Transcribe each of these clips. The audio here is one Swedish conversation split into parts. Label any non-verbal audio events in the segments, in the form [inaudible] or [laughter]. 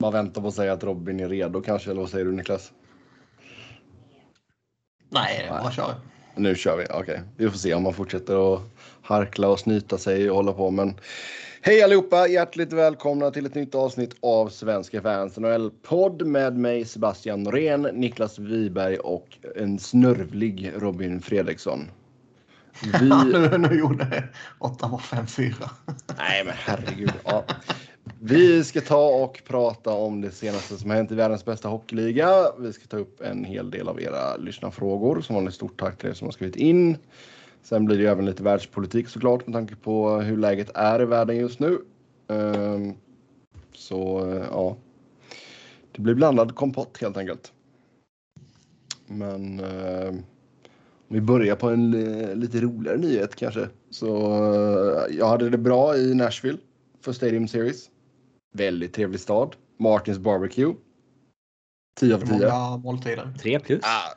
Bara vänta på att säga att Robin är redo kanske, eller vad säger du Niklas? Nej, är bara kör. Nu kör vi, okej. Vi får se om man fortsätter att harkla och snyta sig och hålla på. Men hej allihopa! Hjärtligt välkomna till ett nytt avsnitt av Svenska fans NHL-podd med mig Sebastian Norén, Niklas Wiberg och en snörvlig Robin Fredriksson. [laughs] Vi... nu, nu gjorde Ottawa 5-4. Nej, men herregud. Ja. Vi ska ta och prata om det senaste som hänt i världens bästa hockeyliga. Vi ska ta upp en hel del av era lyssnarfrågor. Som vanligt stort tack till er som har skrivit in. Sen blir det även lite världspolitik såklart med tanke på hur läget är i världen just nu. Ehm, så eh, ja, det blir blandad kompott helt enkelt. Men ehm, om vi börjar på en lite roligare nyhet kanske. Så eh, jag hade det bra i Nashville för Stadium Series. Väldigt trevlig stad. Martins Barbecue. 10 av 10. Många måltider. 3 plus. Ah,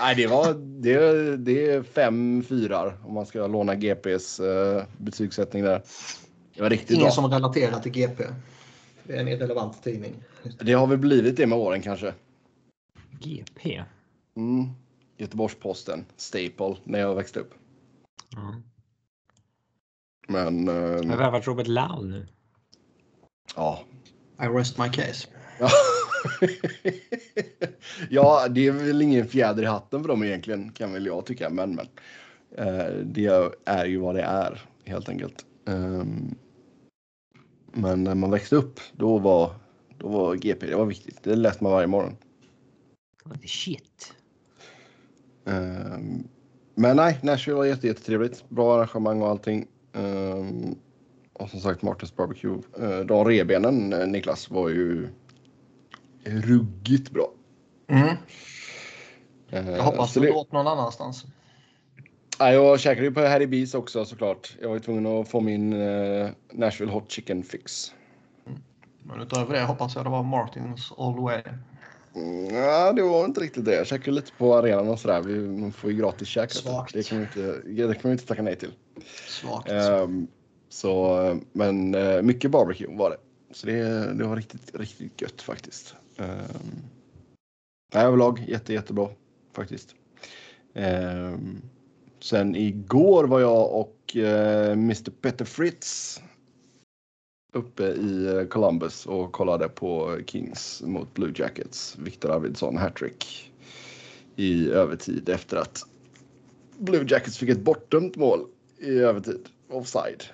nej, det var det, det är fem fyrar om man ska låna GPs uh, betygssättning där. Det var riktigt Ingen bra. som relaterar till GP. Det är en irrelevant tidning. Det har väl blivit det med åren kanske. GP. Mm. Göteborgs-Posten, Staple, när jag växte upp. Ja. Men... Jag Uh, har värvat Robert Lau nu. Ja. I rest my case. Ja. [laughs] ja, det är väl ingen fjäder i hatten för dem egentligen kan väl jag tycka. Men, men eh, det är ju vad det är helt enkelt. Um, men när man växte upp då var, då var GP det var viktigt. Det läste man varje morgon. What the shit. Um, men nej, Nashville var jätte, jättetrevligt. Bra arrangemang och allting. Um, och som sagt Martins Barbecue. Uh, de rebenen uh, Niklas var ju ruggigt bra. Mm. Uh, Jag hoppas du det- åt någon annanstans. Ja, jag käkade ju på Harry Bees också såklart. Jag var tvungen att få min Nashville Hot Chicken fix. Men utöver det hoppas jag det var Martins all the way. Mm, ja, det var inte riktigt det. Jag käkade lite på arenan och sådär. Vi man får ju gratis käk. Svagt. Det kan man inte, det kan man inte tacka nej till. Svagt. Ehm, så, men eh, mycket barbecue var det. Så det, det var riktigt, riktigt gött faktiskt. Um, överlag jätte, jättebra faktiskt. Um, sen igår var jag och eh, uh, Mr Peter Fritz uppe i eh, Columbus och kollade på Kings mot Blue Jackets. Viktor Arvidsson hattrick i övertid efter att Blue Jackets fick ett bortdömt mål i övertid. Offside.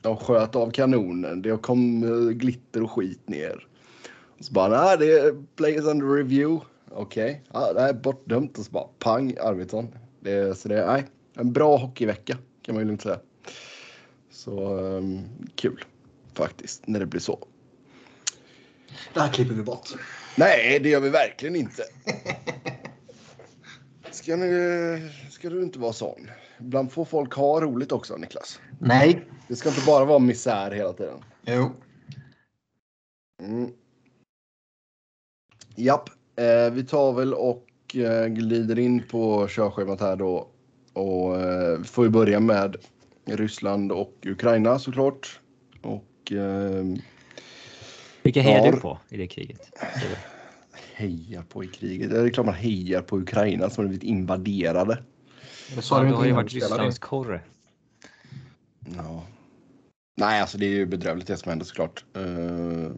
De sköt av kanonen. Det kom eh, glitter och skit ner. Och så bara, nej det är players under review. Okej, ja, det här är bortdömt. Och så bara, pang Arvidsson. Det, så det är nej, en bra hockeyvecka kan man ju lugnt säga. Så um, kul faktiskt när det blir så. Det här klipper vi bort. Nej, det gör vi verkligen inte. [laughs] Ska, ni, ska du inte vara sån? Ibland får folk ha roligt också, Niklas. Nej. Det ska inte bara vara misär hela tiden. Jo. Mm. Japp, eh, vi tar väl och eh, glider in på körschemat här då. Och eh, vi får ju börja med Ryssland och Ukraina såklart. Och eh, Vilka hejar Ja. du på i det kriget? Hejar på i kriget. Det är klart man hejar på Ukraina som har blivit invaderade. Det sa Ja, du du inte har ju varit. Rysslands korre. Ja. Nej, alltså det är ju bedrövligt det som händer såklart. Eh,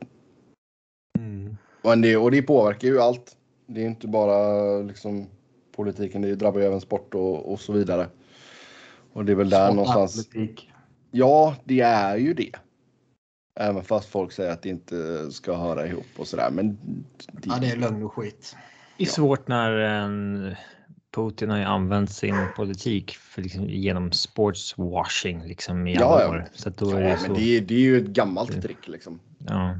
Mm. Men det, och det påverkar ju allt. Det är inte bara liksom politiken, det drabbar ju även sport och, och så vidare. Och det är väl där Sport någonstans. politik. Ja, det är ju det. Även fast folk säger att det inte ska höra ihop och sådär. Men det, Ja, det är lögn och skit. Det är svårt när en Putin har ju använt sin politik för liksom, genom sportswashing liksom i alla ja. år. Så då ja, är det men så. det, är- det är ju ett gammalt trick liksom. Ja.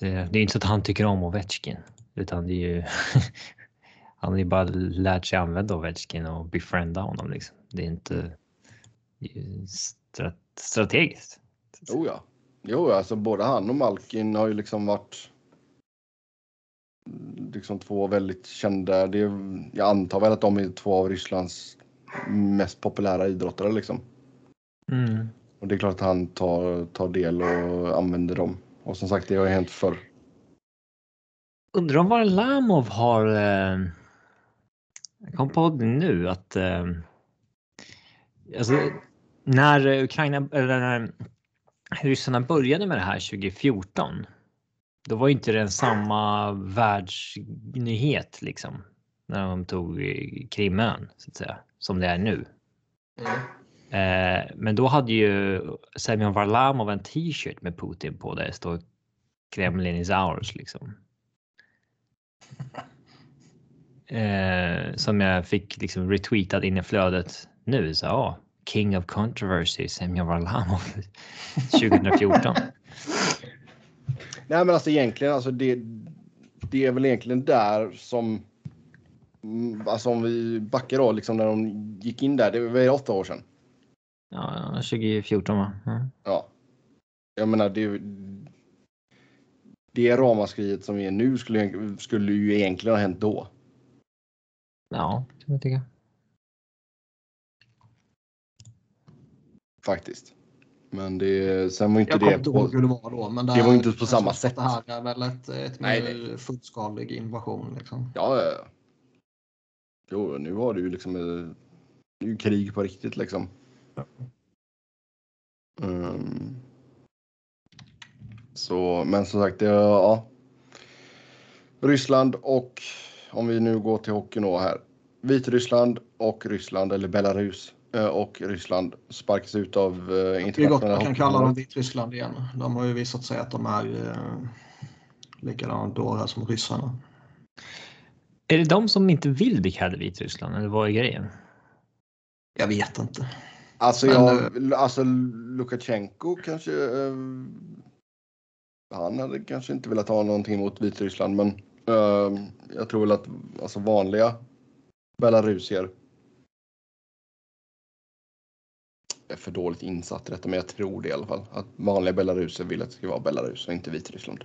Det, det är inte så att han tycker om Ovechkin utan det är ju. [laughs] han har ju bara lärt sig använda Ovechkin och befrienda honom liksom. Det är inte. Det är strat, strategiskt. Jo ja. Jo, alltså både han och Malkin har ju liksom varit liksom två väldigt kända. Det är, jag antar väl att de är två av Rysslands mest populära idrottare liksom. Mm. Och det är klart att han tar, tar del och använder dem Och som sagt, det har ju hänt förr. Undrar om Varlamov har... Eh, jag kom på det nu att... Eh, alltså, när Ukraina eller när ryssarna började med det här 2014. Då var inte det samma världsnyhet liksom när de tog Krimön så att säga som det är nu. Mm. Eh, men då hade ju Semyon Varlamov en t-shirt med Putin på där det står Kremlin is ours liksom. [laughs] Eh, som jag fick liksom retweetat in i flödet nu. Så, ja, King of controversy, Semyon Varlamov [laughs] 2014. Nej men alltså egentligen, alltså det, det är väl egentligen där som mm, Alltså om vi backar då, liksom när de gick in där, det var åtta år sedan. Ja, 2014 va? Mm. Ja. Jag menar, det, det ramaskriet som är nu skulle, skulle ju egentligen ha hänt då. Ja, kan jag Faktiskt. Men det, sen var inte Jag det kommer inte ihåg hur det var då. Men Det var inte på samma sätt. Det här är väl ett, ett Nej, mer fullskalig invasion. Liksom. Ja, ja, ja. Jo, nu har du ju liksom eh, det är ju krig på riktigt liksom. Mm. Så, men som sagt, det, ja. Ryssland och om vi nu går till hockeyn då här. Vitryssland och Ryssland eller Belarus och Ryssland sparkas ut av eh, Det är gott man internationella kan kalla dem. Vitryssland igen. De har ju visat sig att de är eh, likadana dårar som ryssarna. Är det de som inte vill bli kallade Vitryssland eller vad är grejen? Jag vet inte. Alltså, Men, jag, alltså Lukasjenko kanske. Eh, han hade kanske inte velat ha någonting mot Vitryssland, men eh, jag tror väl att alltså vanliga belarusier. Är för dåligt insatt i detta, men jag tror det i alla fall. Att vanliga belaruser vill att det ska vara Belarus och inte Vitryssland.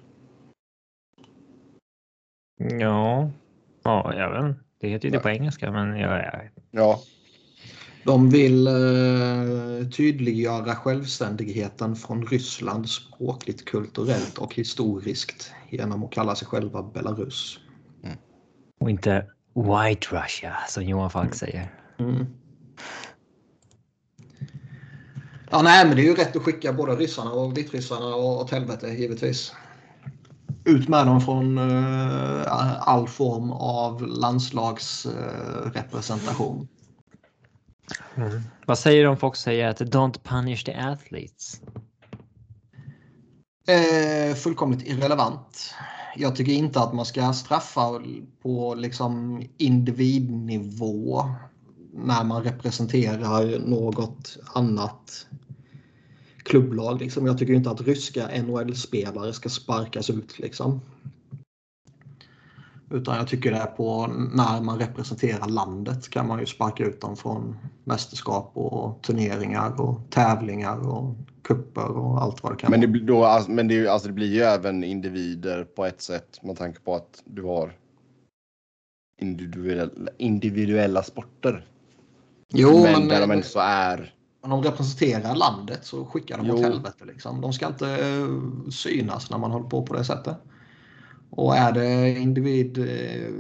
Ja, ja, jag vet. Det heter ju det på engelska, men jag, Ja, De vill eh, tydliggöra självständigheten från Ryssland språkligt, kulturellt och historiskt genom att kalla sig själva Belarus. och inte White Russia som Johan Falk säger. Mm. Ja, nej, men det är ju rätt att skicka både ryssarna och vitryssarna åt helvete givetvis. Ut med dem från eh, all form av landslagsrepresentation. Vad säger du om folk säger att don't punish the athletes? Eh, fullkomligt irrelevant. Jag tycker inte att man ska straffa på liksom individnivå när man representerar något annat klubblag. Liksom. Jag tycker inte att ryska NHL-spelare ska sparkas ut. Liksom. Utan jag tycker det är på när man representerar landet kan man ju sparka ut dem från mästerskap och turneringar och tävlingar och kupper och allt vad det kan men det, vara. då, men det, alltså, det blir ju även individer på ett sätt med tanke på att du har individuella, individuella sporter. Jo, men men, där de ändå så är. Om de representerar landet så skickar de åt Jo. helvete. Liksom. De ska inte eh, synas när man håller på på det sättet. Och är det individ eh,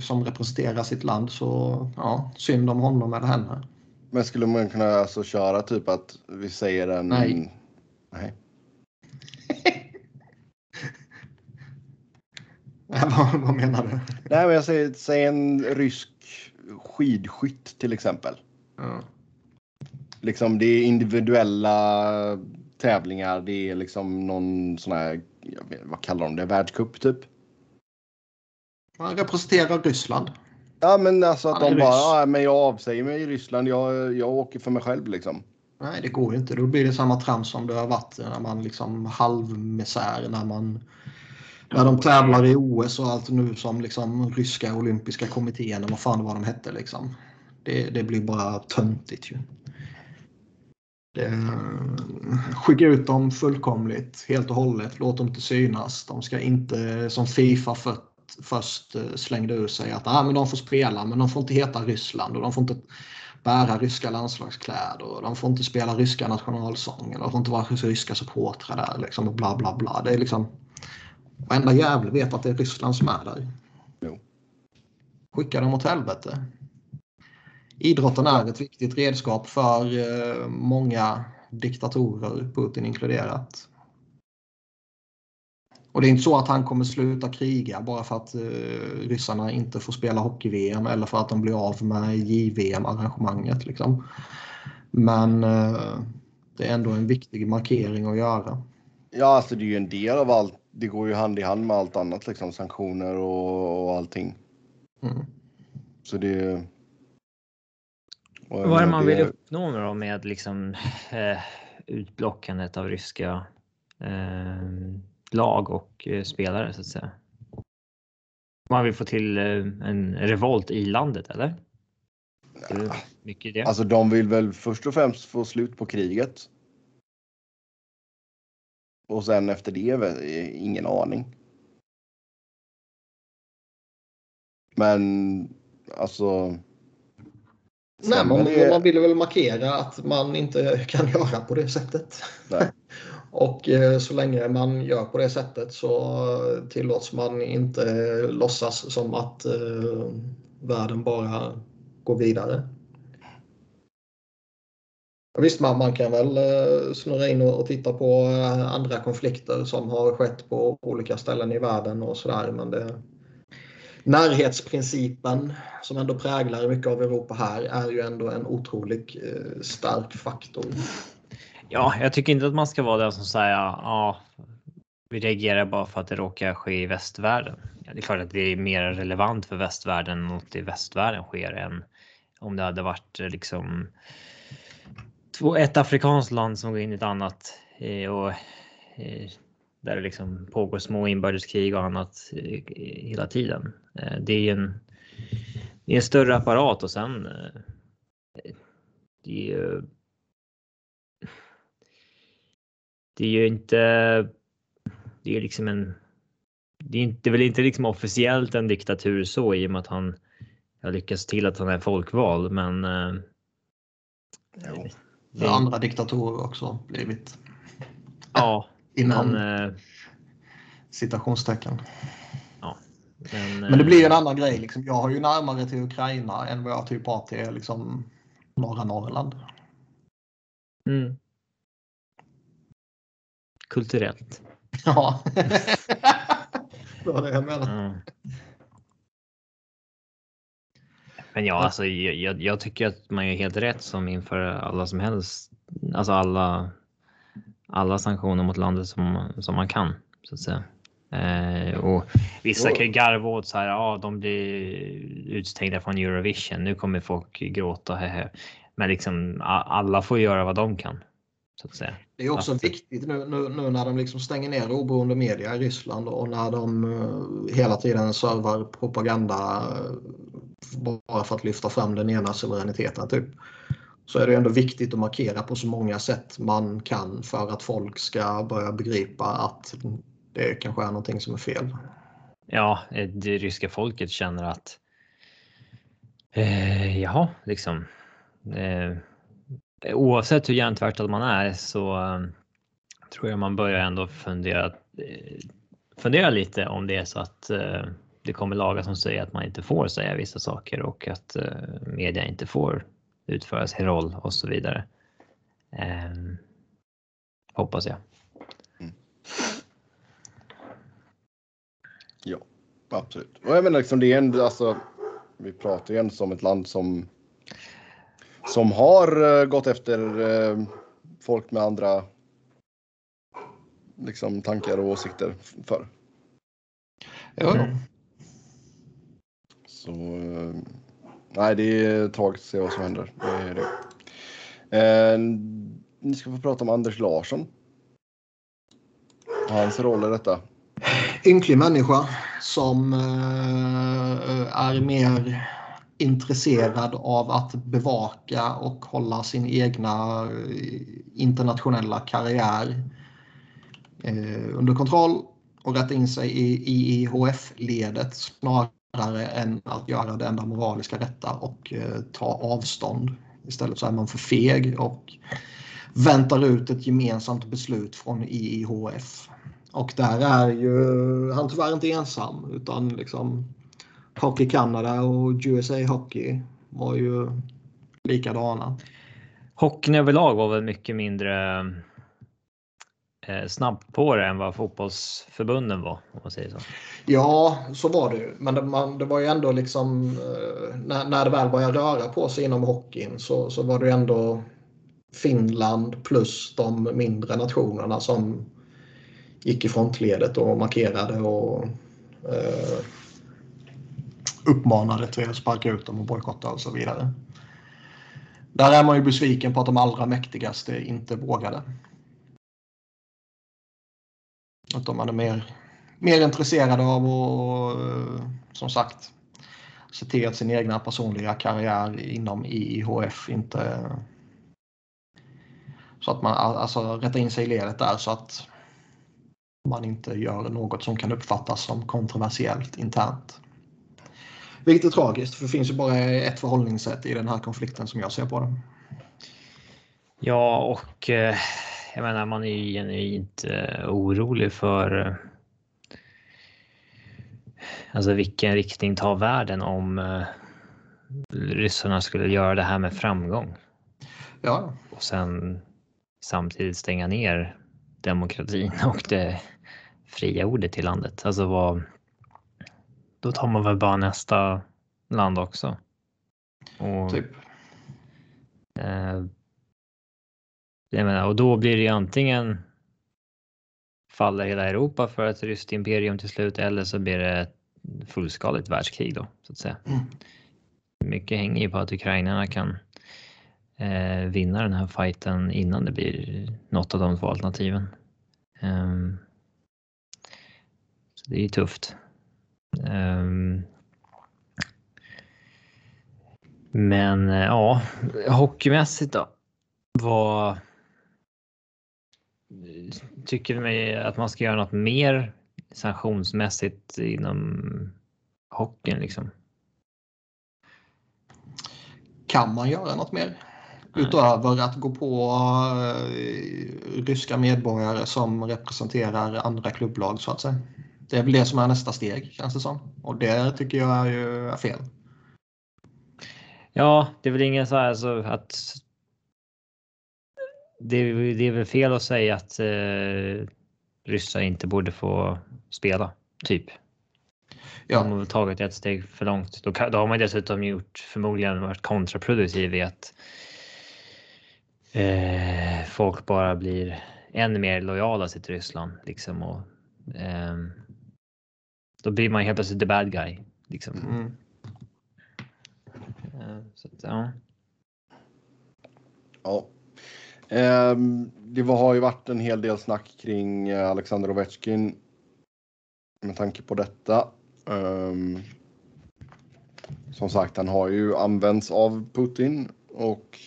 som representerar sitt land så ja, synd om honom eller henne. Men skulle man kunna alltså köra typ att vi säger en... Nej. Nej. [laughs] Vad, vad menar du? Nej, men jag säger, säg en rysk skidskytt till exempel. Ja. Liksom det är individuella tävlingar. Det är liksom någon sån här, jag vet, vad kallar de det, världscup typ. Man representerar Ryssland. Ja, men alltså att de bara, ryss. ja, men jag avsäger mig i Ryssland. Jag, jag åker för mig själv liksom. Nej, det går ju inte. Då blir det samma trams som det har varit när man liksom halvmisär när man när de tävlar i OS och allt nu som liksom ryska olympiska kommittén och vad fan vad de hette liksom. Det, det blir bara töntigt ju. Det, skicka ut dem fullkomligt, helt och hållet. Låt dem inte synas. De ska inte som Fifa för, först eh, slängde ur sig att ah, men de får spela men de får inte heta Ryssland och de får inte bära ryska landslagskläder och de får inte spela ryska nationalsången och de får inte vara ryska supportrar där liksom och bla bla bla. Det är liksom varenda jävel vet att det är Ryssland som är där. Jo. Skicka dem åt helvete. Idrotten är ett viktigt redskap för eh, många diktatorer, Putin inkluderat. Och det är inte så att han kommer sluta kriga bara för att eh, ryssarna inte får spela hockey-VM eller för att de blir av med JVM-arrangemanget. Liksom. Men eh, det är ändå en viktig markering att göra. Ja, alltså det är ju en del av allt. Det går ju hand i hand med allt annat, liksom sanktioner och, och allting. Mm. Så det... och Vad är det man vill uppnå nu då med liksom eh, utblockandet av ryska eh, lag och eh, spelare så att säga? Man vill få till eh, en revolt i landet eller? Mycket det. Alltså de vill väl först och främst få slut på kriget. Och sen efter det, eh, ingen aning. Men alltså. Nej, man, det- man vill väl markera att man inte kan [laughs] göra på det sättet. [laughs] Och eh, så länge man gör på det sättet så tillåts man inte låtsas som att eh, världen bara går vidare. Visst, man, man kan väl eh, snurra in och, och titta på eh, andra konflikter som har skett på olika ställen i världen och sådär. Men det, närhetsprincipen som ändå präglar mycket av Europa här är ju ändå en otroligt eh, stark faktor. Ja, jag tycker inte att man ska vara den som säger ja, vi reagerar bara för att det råkar ske i västvärlden. Ja, det är klart att det är mer relevant för västvärlden än att det i västvärlden sker än om det hade varit eh, liksom två, ett afrikanskt land som går in i ett annat eh, och eh, där det liksom pågår små inbördeskrig och annat eh, hela tiden. Eh, Det är ju en, det är en större apparat och sen eh, det är ju det är ju inte. Det är liksom en. Det är inte väl inte liksom officiellt en diktatur så i och med att han har lyckats till att han är folkvald, men. eh, Jo. Det har andra diktatorer också blivit. Ja, [laughs] Innan men, citationstecken. Men, Men det eh, blir ju en annan grej. Liksom. Jag har ju närmare till Ukraina än vad jag typ har till liksom, norra Norrland. Mm. Kulturellt. Ja. [laughs] det var det jag menade. Mm. Men ja, alltså, jag, jag, tycker att man gör helt rätt som inför alla som helst, alltså alla, alla sanktioner mot landet som, som man kan så att säga. Eh, och vissa kan ju garva åt så här, ja, de blir utstängda från Eurovision. Nu kommer folk gråta. Hehe. Men liksom alla får göra vad de kan så att säga. Det är också Absolut. viktigt nu, nu, nu när de liksom stänger ner oberoende media i Ryssland och när de eh, hela tiden servar propaganda eh, bara för att lyfta fram den ena suveräniteten. Typ. Så är det ändå viktigt att markera på så många sätt man kan för att folk ska börja begripa att det kanske är någonting som är fel. Ja, eh, det ryska folket känner att. Eh, jaha, liksom. Eh, oavsett hur hjärntvättad man är så eh, tror jag man börjar ändå fundera. Eh, fundera lite om det är så att eh, det kommer lagar som säger att man inte får säga vissa saker och att eh, media inte får utföra sin roll och så vidare. Eh, hoppas jag. Ja, absolut. Och jag menar liksom det är ändå alltså. Vi pratar ju ändå som ett land som. Som har eh, gått efter eh, folk med andra. Liksom tankar och åsikter för. Jo. Mm. Så. Eh, nej, det är tragiskt att se vad som händer. Det är det. Eh, ni ska få prata om Anders Larsson. Hans roll i detta ynklig människa som eh, är mer intresserad av att bevaka och hålla sin egna eh, internationella karriär eh, under kontroll och rätta in sig i IIHF-ledet snarare än att göra det enda moraliska rätta och eh, ta avstånd Istället så är man för feg och väntar ut ett gemensamt beslut från IIHF. Och där är ju han tyvärr inte ensam utan liksom Hockey Canada och USA Hockey var ju likadana. Hockeyn överlag var väl mycket mindre eh, snabbt på det än vad fotbollsförbunden var om man säger så. Ja, så var det ju. Men det, man, det var ju ändå liksom eh, när, när det väl började röra på sig inom hockeyn så, så var det ju ändå Finland plus de mindre nationerna som gick i frontledet och markerade och eh, uppmanade till att sparka ut dem och bojkotta och så vidare. Där är man ju besviken på att de allra mäktigaste inte vågade. Att de är mer, mer intresserade av att, eh, som sagt, se till att sin egna personliga karriär inom IIHF inte... Så att man alltså rättar in sig i ledet där så att man inte gör något som kan uppfattas som kontroversiellt internt. Vilket är tragiskt för det finns ju bara ett förhållningssätt i den här konflikten som jag ser på den. Ja, och eh, jag menar man är ju genuint eh, orolig för eh, alltså vilken riktning tar världen om ryssarna skulle göra det här med framgång. Ja. Och sen samtidigt stänga ner demokratin [laughs] och det fria ordet i landet. Alltså vad, då tar man väl bara nästa land också. Och, Typ. eh, jag menar, och då blir det ju antingen faller hela Europa för ett ryskt imperium till slut eller så blir det ett fullskaligt världskrig då så att säga. Mm. Mycket hänger ju på att ukrainarna kan eh, vinna den här fighten innan det blir något av de två alternativen. Um, så det är tufft. Um, men eh, ja, hockeymässigt då. Vad tycker du att man ska göra något mer sanktionsmässigt inom hockeyn liksom? Kan man göra något mer? Nej. Utöver att gå på eh, ryska medborgare som representerar andra klubblag så att säga. Det är väl det som är nästa steg känns det som. Och det tycker jag är ju är fel. Ja, det är väl ingen så här så att. Det, är- det är väl fel att säga att eh, ryssar inte borde få spela, typ. Ja, väl tagit ett steg för långt. Då, kan, då har man dessutom gjort förmodligen varit kontraproduktiv i att eh, folk bara blir än mer lojala till Ryssland liksom och ehm, då blir man helt plötsligt the bad guy liksom. mm. Eh, så att, ja. Ja. Ehm, det var, har ju varit en hel del snack kring eh, Alexander Ovechkin med tanke på detta. Ehm, som sagt, han har ju använts av Putin och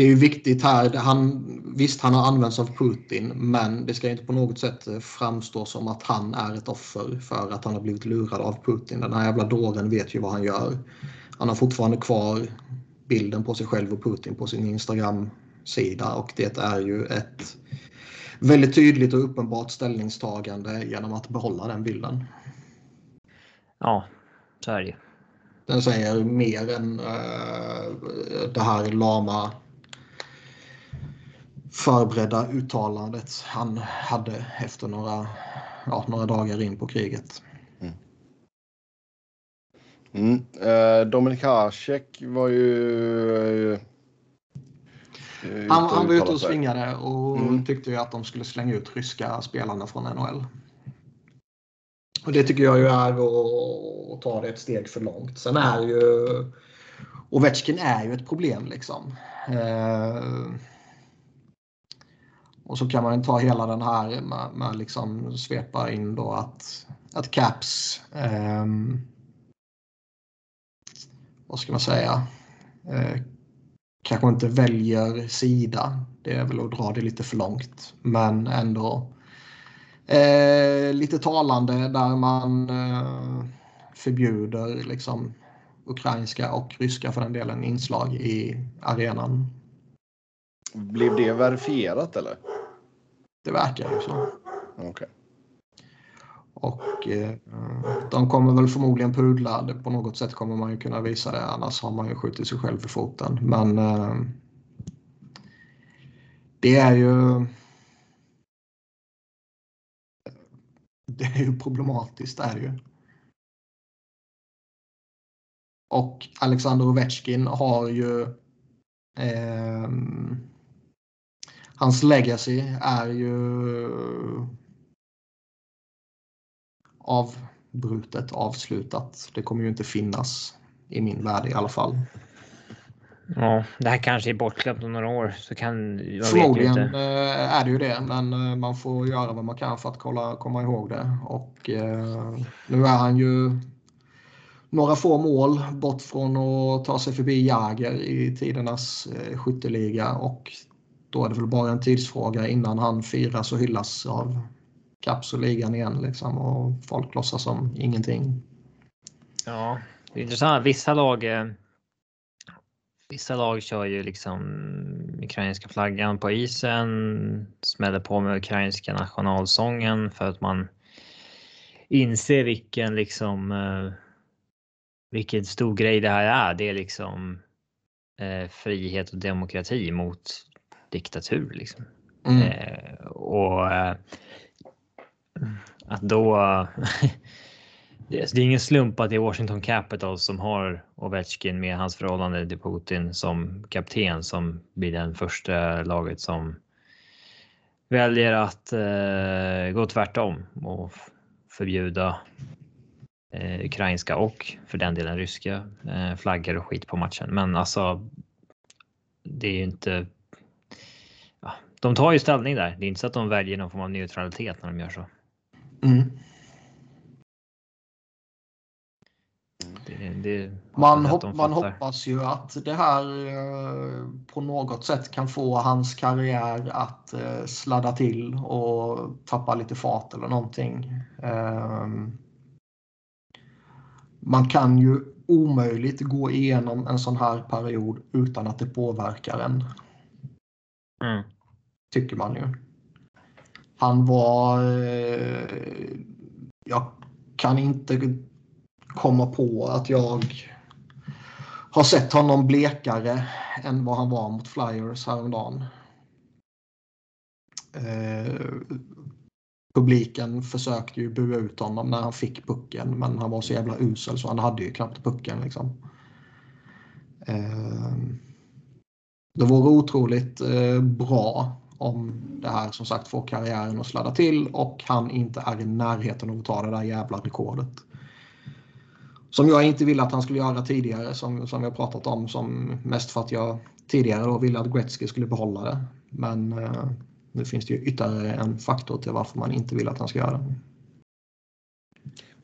Det är ju viktigt här. Han, visst, han har använts av Putin, men det ska inte på något sätt eh, framstå som att han är ett offer för att han har blivit lurad av Putin. Den här jävla dåren vet ju vad han gör. Han har fortfarande kvar bilden på sig själv och Putin på sin Instagram-sida och det är ju ett väldigt tydligt och uppenbart ställningstagande genom att behålla den bilden. ja, så är det ju. Den säger mer än eh, det här lama förberedda uttalandet han hade efter några, ja, några dagar in på kriget. mm, eh, Dominik Hasek var ju eh, Han, han var ute och svingade och Mm. tyckte ju att de skulle slänga ut ryska spelarna från NHL. Och det tycker jag ju är att, att ta det ett steg för långt. Sen är ju Ovechkin är ju ett problem liksom. Eh, och så kan man ta hela den här med, med liksom svepa in då att, att Caps ehm, vad ska man säga eh, kanske inte väljer sida. Det är väl att dra det lite för långt. Men ändå eh, lite talande där man eh, förbjuder liksom ukrainska och ryska för den delen inslag i arenan. Blev det verifierat eller? Det verkar ju så. Okej. Och eh, de kommer väl förmodligen pudla det. På något sätt kommer man ju kunna visa det. Annars har man ju skjutit sig själv i foten. Men eh, det är ju det är ju problematiskt. Det är det ju. Och Alexander Ovechkin har ju eh, hans legacy är ju avbrutet, avslutat. Det kommer ju inte finnas i min värld i alla fall. Ja, det här kanske är bortglömt om några år. Så kan, jag Förmodligen inte. eh, är det ju det, men eh, man får göra vad man kan för att kolla, komma ihåg det. Och eh, nu är han ju några få mål bort från att ta sig förbi Jager i tidernas eh, skytteliga och då är det väl bara en tidsfråga innan han firas och hyllas av Caps och ligan igen liksom och folk låtsas som ingenting. Ja, det är intressant. Vissa lag. eh, Vissa lag kör ju liksom ukrainska flaggan på isen, smäller på med ukrainska nationalsången för att man inser vilken liksom eh, vilken stor grej det här är. Det är liksom eh, frihet och demokrati mot diktatur liksom. Mm. Eh, och eh, att då... [laughs] det är ingen slump att det är Washington Capitals som har Ovechkin med hans förhållande till Putin som kapten som blir den första laget som väljer att eh, gå tvärtom och förbjuda eh, ukrainska och för den delen ryska eh, flaggor och skit på matchen. Men alltså. Det är ju inte. De tar ju ställning där. Det är inte så att de väljer någon form av neutralitet när de gör så. Mm. Det, det, Man, hopp, man hoppas ju att det här eh, på något sätt kan få hans karriär att eh, sladda till och tappa lite fart eller någonting. Ehm, man kan ju omöjligt gå igenom en sån här period utan att det påverkar en, Mm tycker man ju. Han var... Eh, jag kan inte komma på att jag har sett honom blekare än vad han var mot Flyers häromdagen. Eh, publiken försökte ju bua ut honom när han fick pucken men han var så jävla usel så han hade ju knappt pucken. Liksom. Eh, det vore otroligt eh, bra om det här som sagt får karriären att sladda till och han inte är i närheten av att ta det där jävla rekordet. Som jag inte ville att han skulle göra tidigare som, som vi har pratat om som mest för att jag tidigare då ville att Gretzky skulle behålla det. Men eh, nu finns det ju ytterligare en faktor till varför man inte vill att han ska göra det.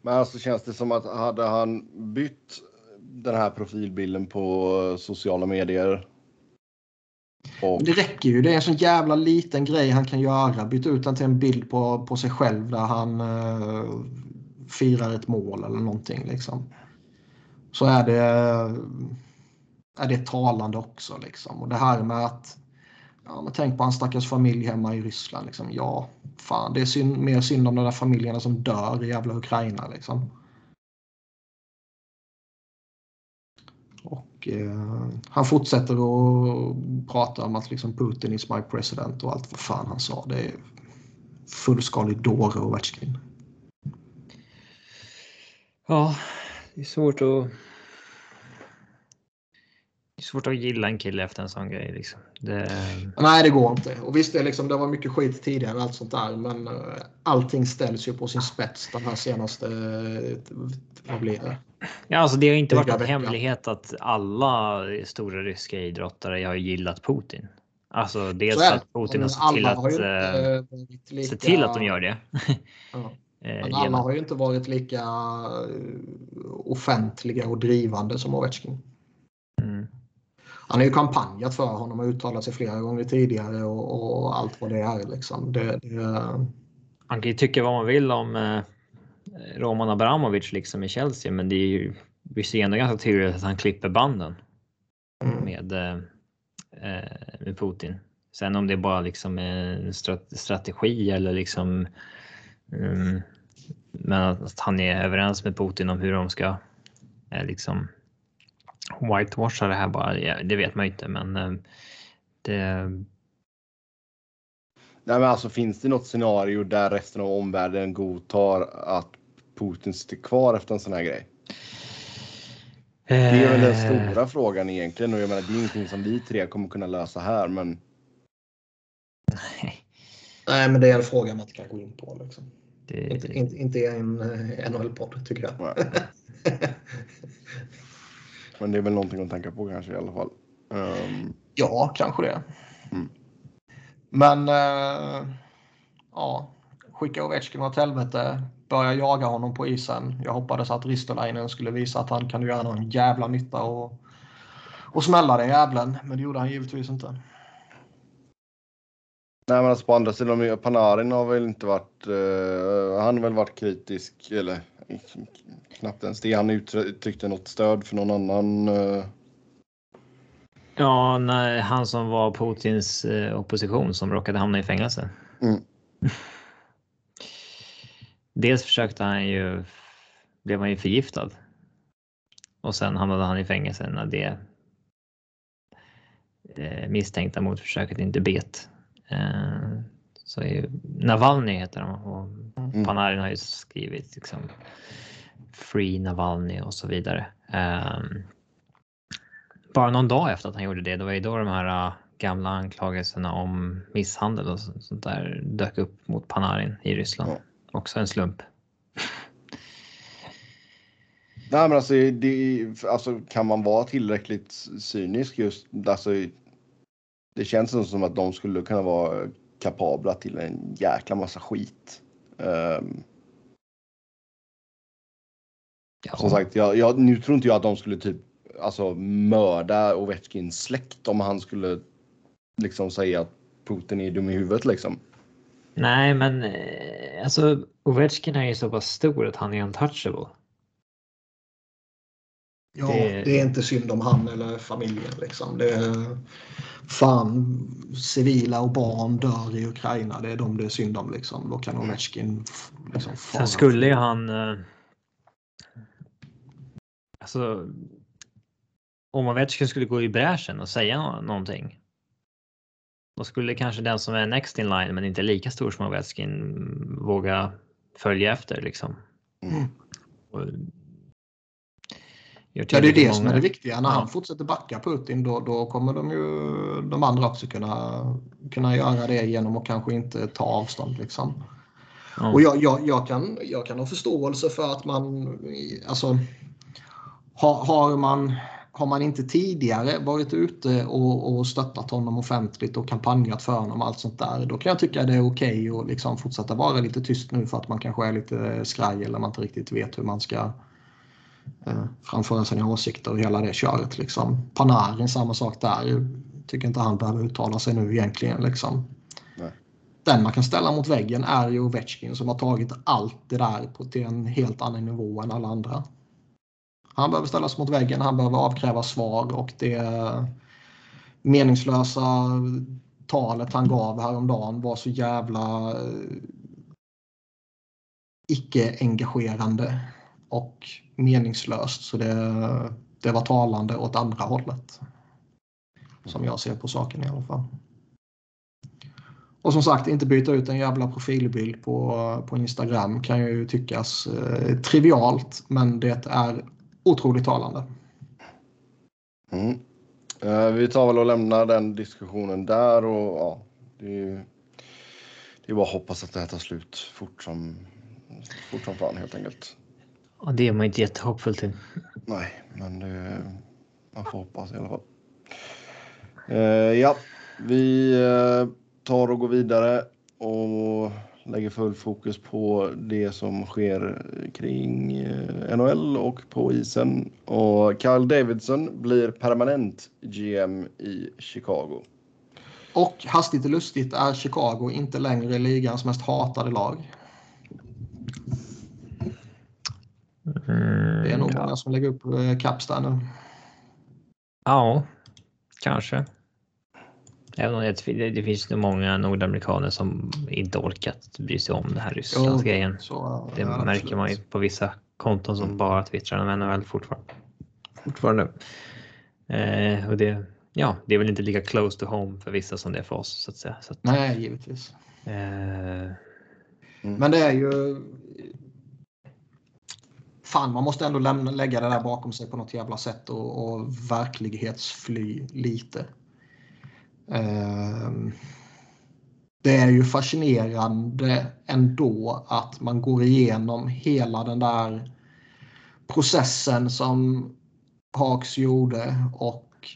Men alltså känns det som att hade han bytt den här profilbilden på sociala medier. Och, Det räcker ju. Det är en sån jävla liten grej han kan göra. Byta ut den till en bild på, på sig själv där han eh, firar ett mål eller någonting. Liksom. Så är det, eh, är det talande också. Liksom. Och det här med att ja, men tänk på hans stackars familj hemma i Ryssland. Liksom. Ja, fan, det är synd, mer synd om de där familjerna som dör i jävla Ukraina. Liksom. Och eh, han fortsätter att prata om att liksom Putin is my president och allt vad fan han sa. Det är fullskalig dåre och Ovechkin. Ja, det är svårt att. Det är svårt att gilla en kille efter en sån grej liksom. Det, Nej, det går inte. Och visst, det, liksom, det var mycket skit tidigare och allt sånt där. Men uh, allting ställs ju på sin spets den här senaste... eh, vad blir det? ja, alltså det har inte varit veckan. hemlighet att alla stora ryska idrottare har gillat Putin. Alltså dels är att Putin har sett till att, eh, varit lika... se till att de gör det. [laughs] Ja. Eh, Men alla har ju inte varit lika eh, offentliga och drivande som Ovechkin. Han har ju kampanjat för honom och uttalat sig flera gånger tidigare och, och allt vad det är. Liksom. Det, det, Man kan ju tycka vad man vill om eh, Roman Abramovic liksom i Chelsea, men det är ju vi ser ändå ganska tydligt att han klipper banden Mm. med, eh, med Putin. Sen om det är bara liksom en strat- strategi eller liksom mm, men att han är överens med Putin om hur de ska eh, liksom whitewasha det här bara, det vet man ju inte men eh, det, Nej, men alltså finns det något scenario där resten av omvärlden godtar att Putin sitter kvar efter en sån här grej? Det är väl den Eh, stora frågan egentligen och jag menar det är ingenting som vi tre kommer kunna lösa här men Nej, men det är en fråga man inte kan gå in på. Liksom. det, Inte, inte, inte en eh, NHL-podd tycker jag. [laughs] Men det är väl någonting att tänka på kanske i alla fall. Ehm, Ja, kanske det. Mm. Men eh, ja, skicka Ovechkin åt helvete. Börja jaga honom på isen. Jag hoppades att Ristolainen skulle visa att han kan göra någon jävla nytta och, och smälla den jävlen. Men det gjorde han givetvis inte. nej men alltså på andra sidan, Panarin har väl inte varit, eh, han har väl varit kritisk eller knappt ens det. Han uttryckte något stöd för någon annan. eh, Ja, när han som var Putins eh, opposition som råkade hamna i fängelse. Mm. [laughs] Dels försökte han ju, blev han ju förgiftad. Och sen hamnade han i fängelse när det eh, misstänkta motförsöket inte bet. Så är ju, Navalny heter han och Mm. Panarin har ju skrivit liksom Free Navalny och så vidare. Ehm, bara någon dag efter att han gjorde det, det var ju då de här äh, gamla anklagelserna om misshandel och så- sånt där dök upp mot Panarin i Ryssland. Ja. Också en slump. Nej men alltså, det, alltså kan man vara tillräckligt cynisk just alltså, Det känns som att de skulle kunna vara kapabla till en jäkla massa skit. Ehm, Ja. Som sagt, jag, jag, nu tror inte jag att de skulle typ alltså mörda Ovechkins släkt om han skulle liksom säga att Putin är dum i huvudet liksom. Nej, men eh, alltså Ovechkin är ju så pass stor att han är untouchable. Ja, Det- det är inte synd om han eller familjen. Liksom. Det är, fan, civila och barn dör i Ukraina. Det är de det är synd om. Liksom. Då kan Ovechkin liksom. Sen skulle ju han... eh, Alltså... Om Ovechkin skulle gå i bräschen och säga nå- någonting. Då skulle kanske den som är next in line men inte lika stor som Ovechkin våga följa efter liksom. Mm. Och, Ja, det är det som är det viktiga. När Ja. han fortsätter backa Putin då, då kommer de ju de andra också kunna, kunna göra det genom att kanske inte ta avstånd. Liksom. Ja. Och jag, jag, jag, kan, jag kan ha förståelse för att man, alltså, har, har man har man inte tidigare varit ute och, och stöttat honom offentligt och kampanjat för honom och allt sånt där, då kan jag tycka det är okej att liksom fortsätta vara lite tyst nu för att man kanske är lite skraj eller man inte riktigt vet hur man ska framföra sina åsikter och hela det köret. Liksom. Panarin, samma sak där. Tycker inte han behöver uttala sig nu egentligen. Liksom. Nej. Den man kan ställa mot väggen är ju Ovechkin som har tagit allt det där på till en helt annan nivå än alla andra. Han behöver ställas mot väggen, han behöver avkräva svar och det meningslösa talet han gav häromdagen var så jävla eh, icke-engagerande och meningslöst så det, det var talande åt andra hållet. Som jag ser på saken i alla fall. Och som sagt, inte byta ut en jävla profilbild på, på Instagram kan ju tyckas eh, trivialt, men det är otroligt talande. Mm. Eh, vi tar väl och lämnar den diskussionen där och ja, det är, ju- det är bara att hoppas att det här tar slut fort som, fort som fan helt enkelt. Och det är man inte jättehoppfull till. Nej, men det, man får hoppas i alla fall. Eh, ja, vi eh, tar och går vidare och lägger full fokus på det som sker kring eh, NHL och på isen. Och Kyle Davidson blir permanent GM i Chicago. Och hastigt och lustigt är Chicago inte längre ligans mest hatade lag. Mm, många som lägger upp eh, där nu. Ja, kanske. Även om det, det, finns nog många nordamerikaner som inte orkat bry sig om det här Rysslandsgrejen. Det ja, märker man ju på vissa konton som bara twittrar om NHL fortfarande. fortfarande. Eh, och det, ja, det är väl inte lika close to home för vissa som det är för oss så att säga. Så att, Nej, givetvis. eh, Men det är ju... Fan, man måste ändå lämna, lägga det där bakom sig på något jävla sätt och, och verklighetsfly lite. Ehm, det är ju fascinerande ändå att man går igenom hela den där processen som Hawks gjorde och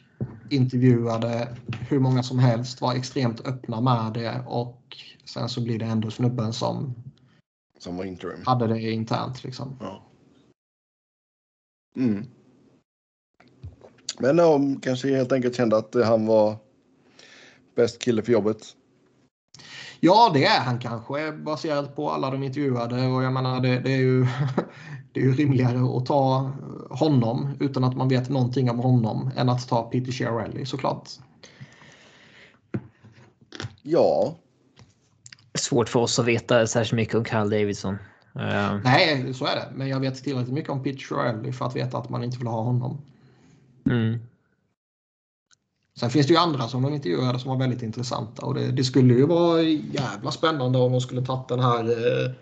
intervjuade hur många som helst, var extremt öppna med det och sen så blir det ändå snubben som Som var interim. hade det internt liksom. Ja. Mm. Men de kanske helt enkelt kände att han var bäst kille för jobbet. Ja, det är han kanske baserat på alla de intervjuade och jag menar det, det är ju [laughs] det är ju rimligare att ta honom utan att man vet någonting om honom än att ta Peter Chiarelli såklart. Ja, svårt för oss att veta särskilt mycket om Kyle Davidson. Eh, Nej, så är det. Men jag vet tillräckligt mycket om Peter Chiarelli för att veta att man inte vill ha honom. mm. Sen finns det ju andra som de intervjuade som var väldigt intressanta och det, det skulle ju vara jävla spännande om de skulle tagit den här eh,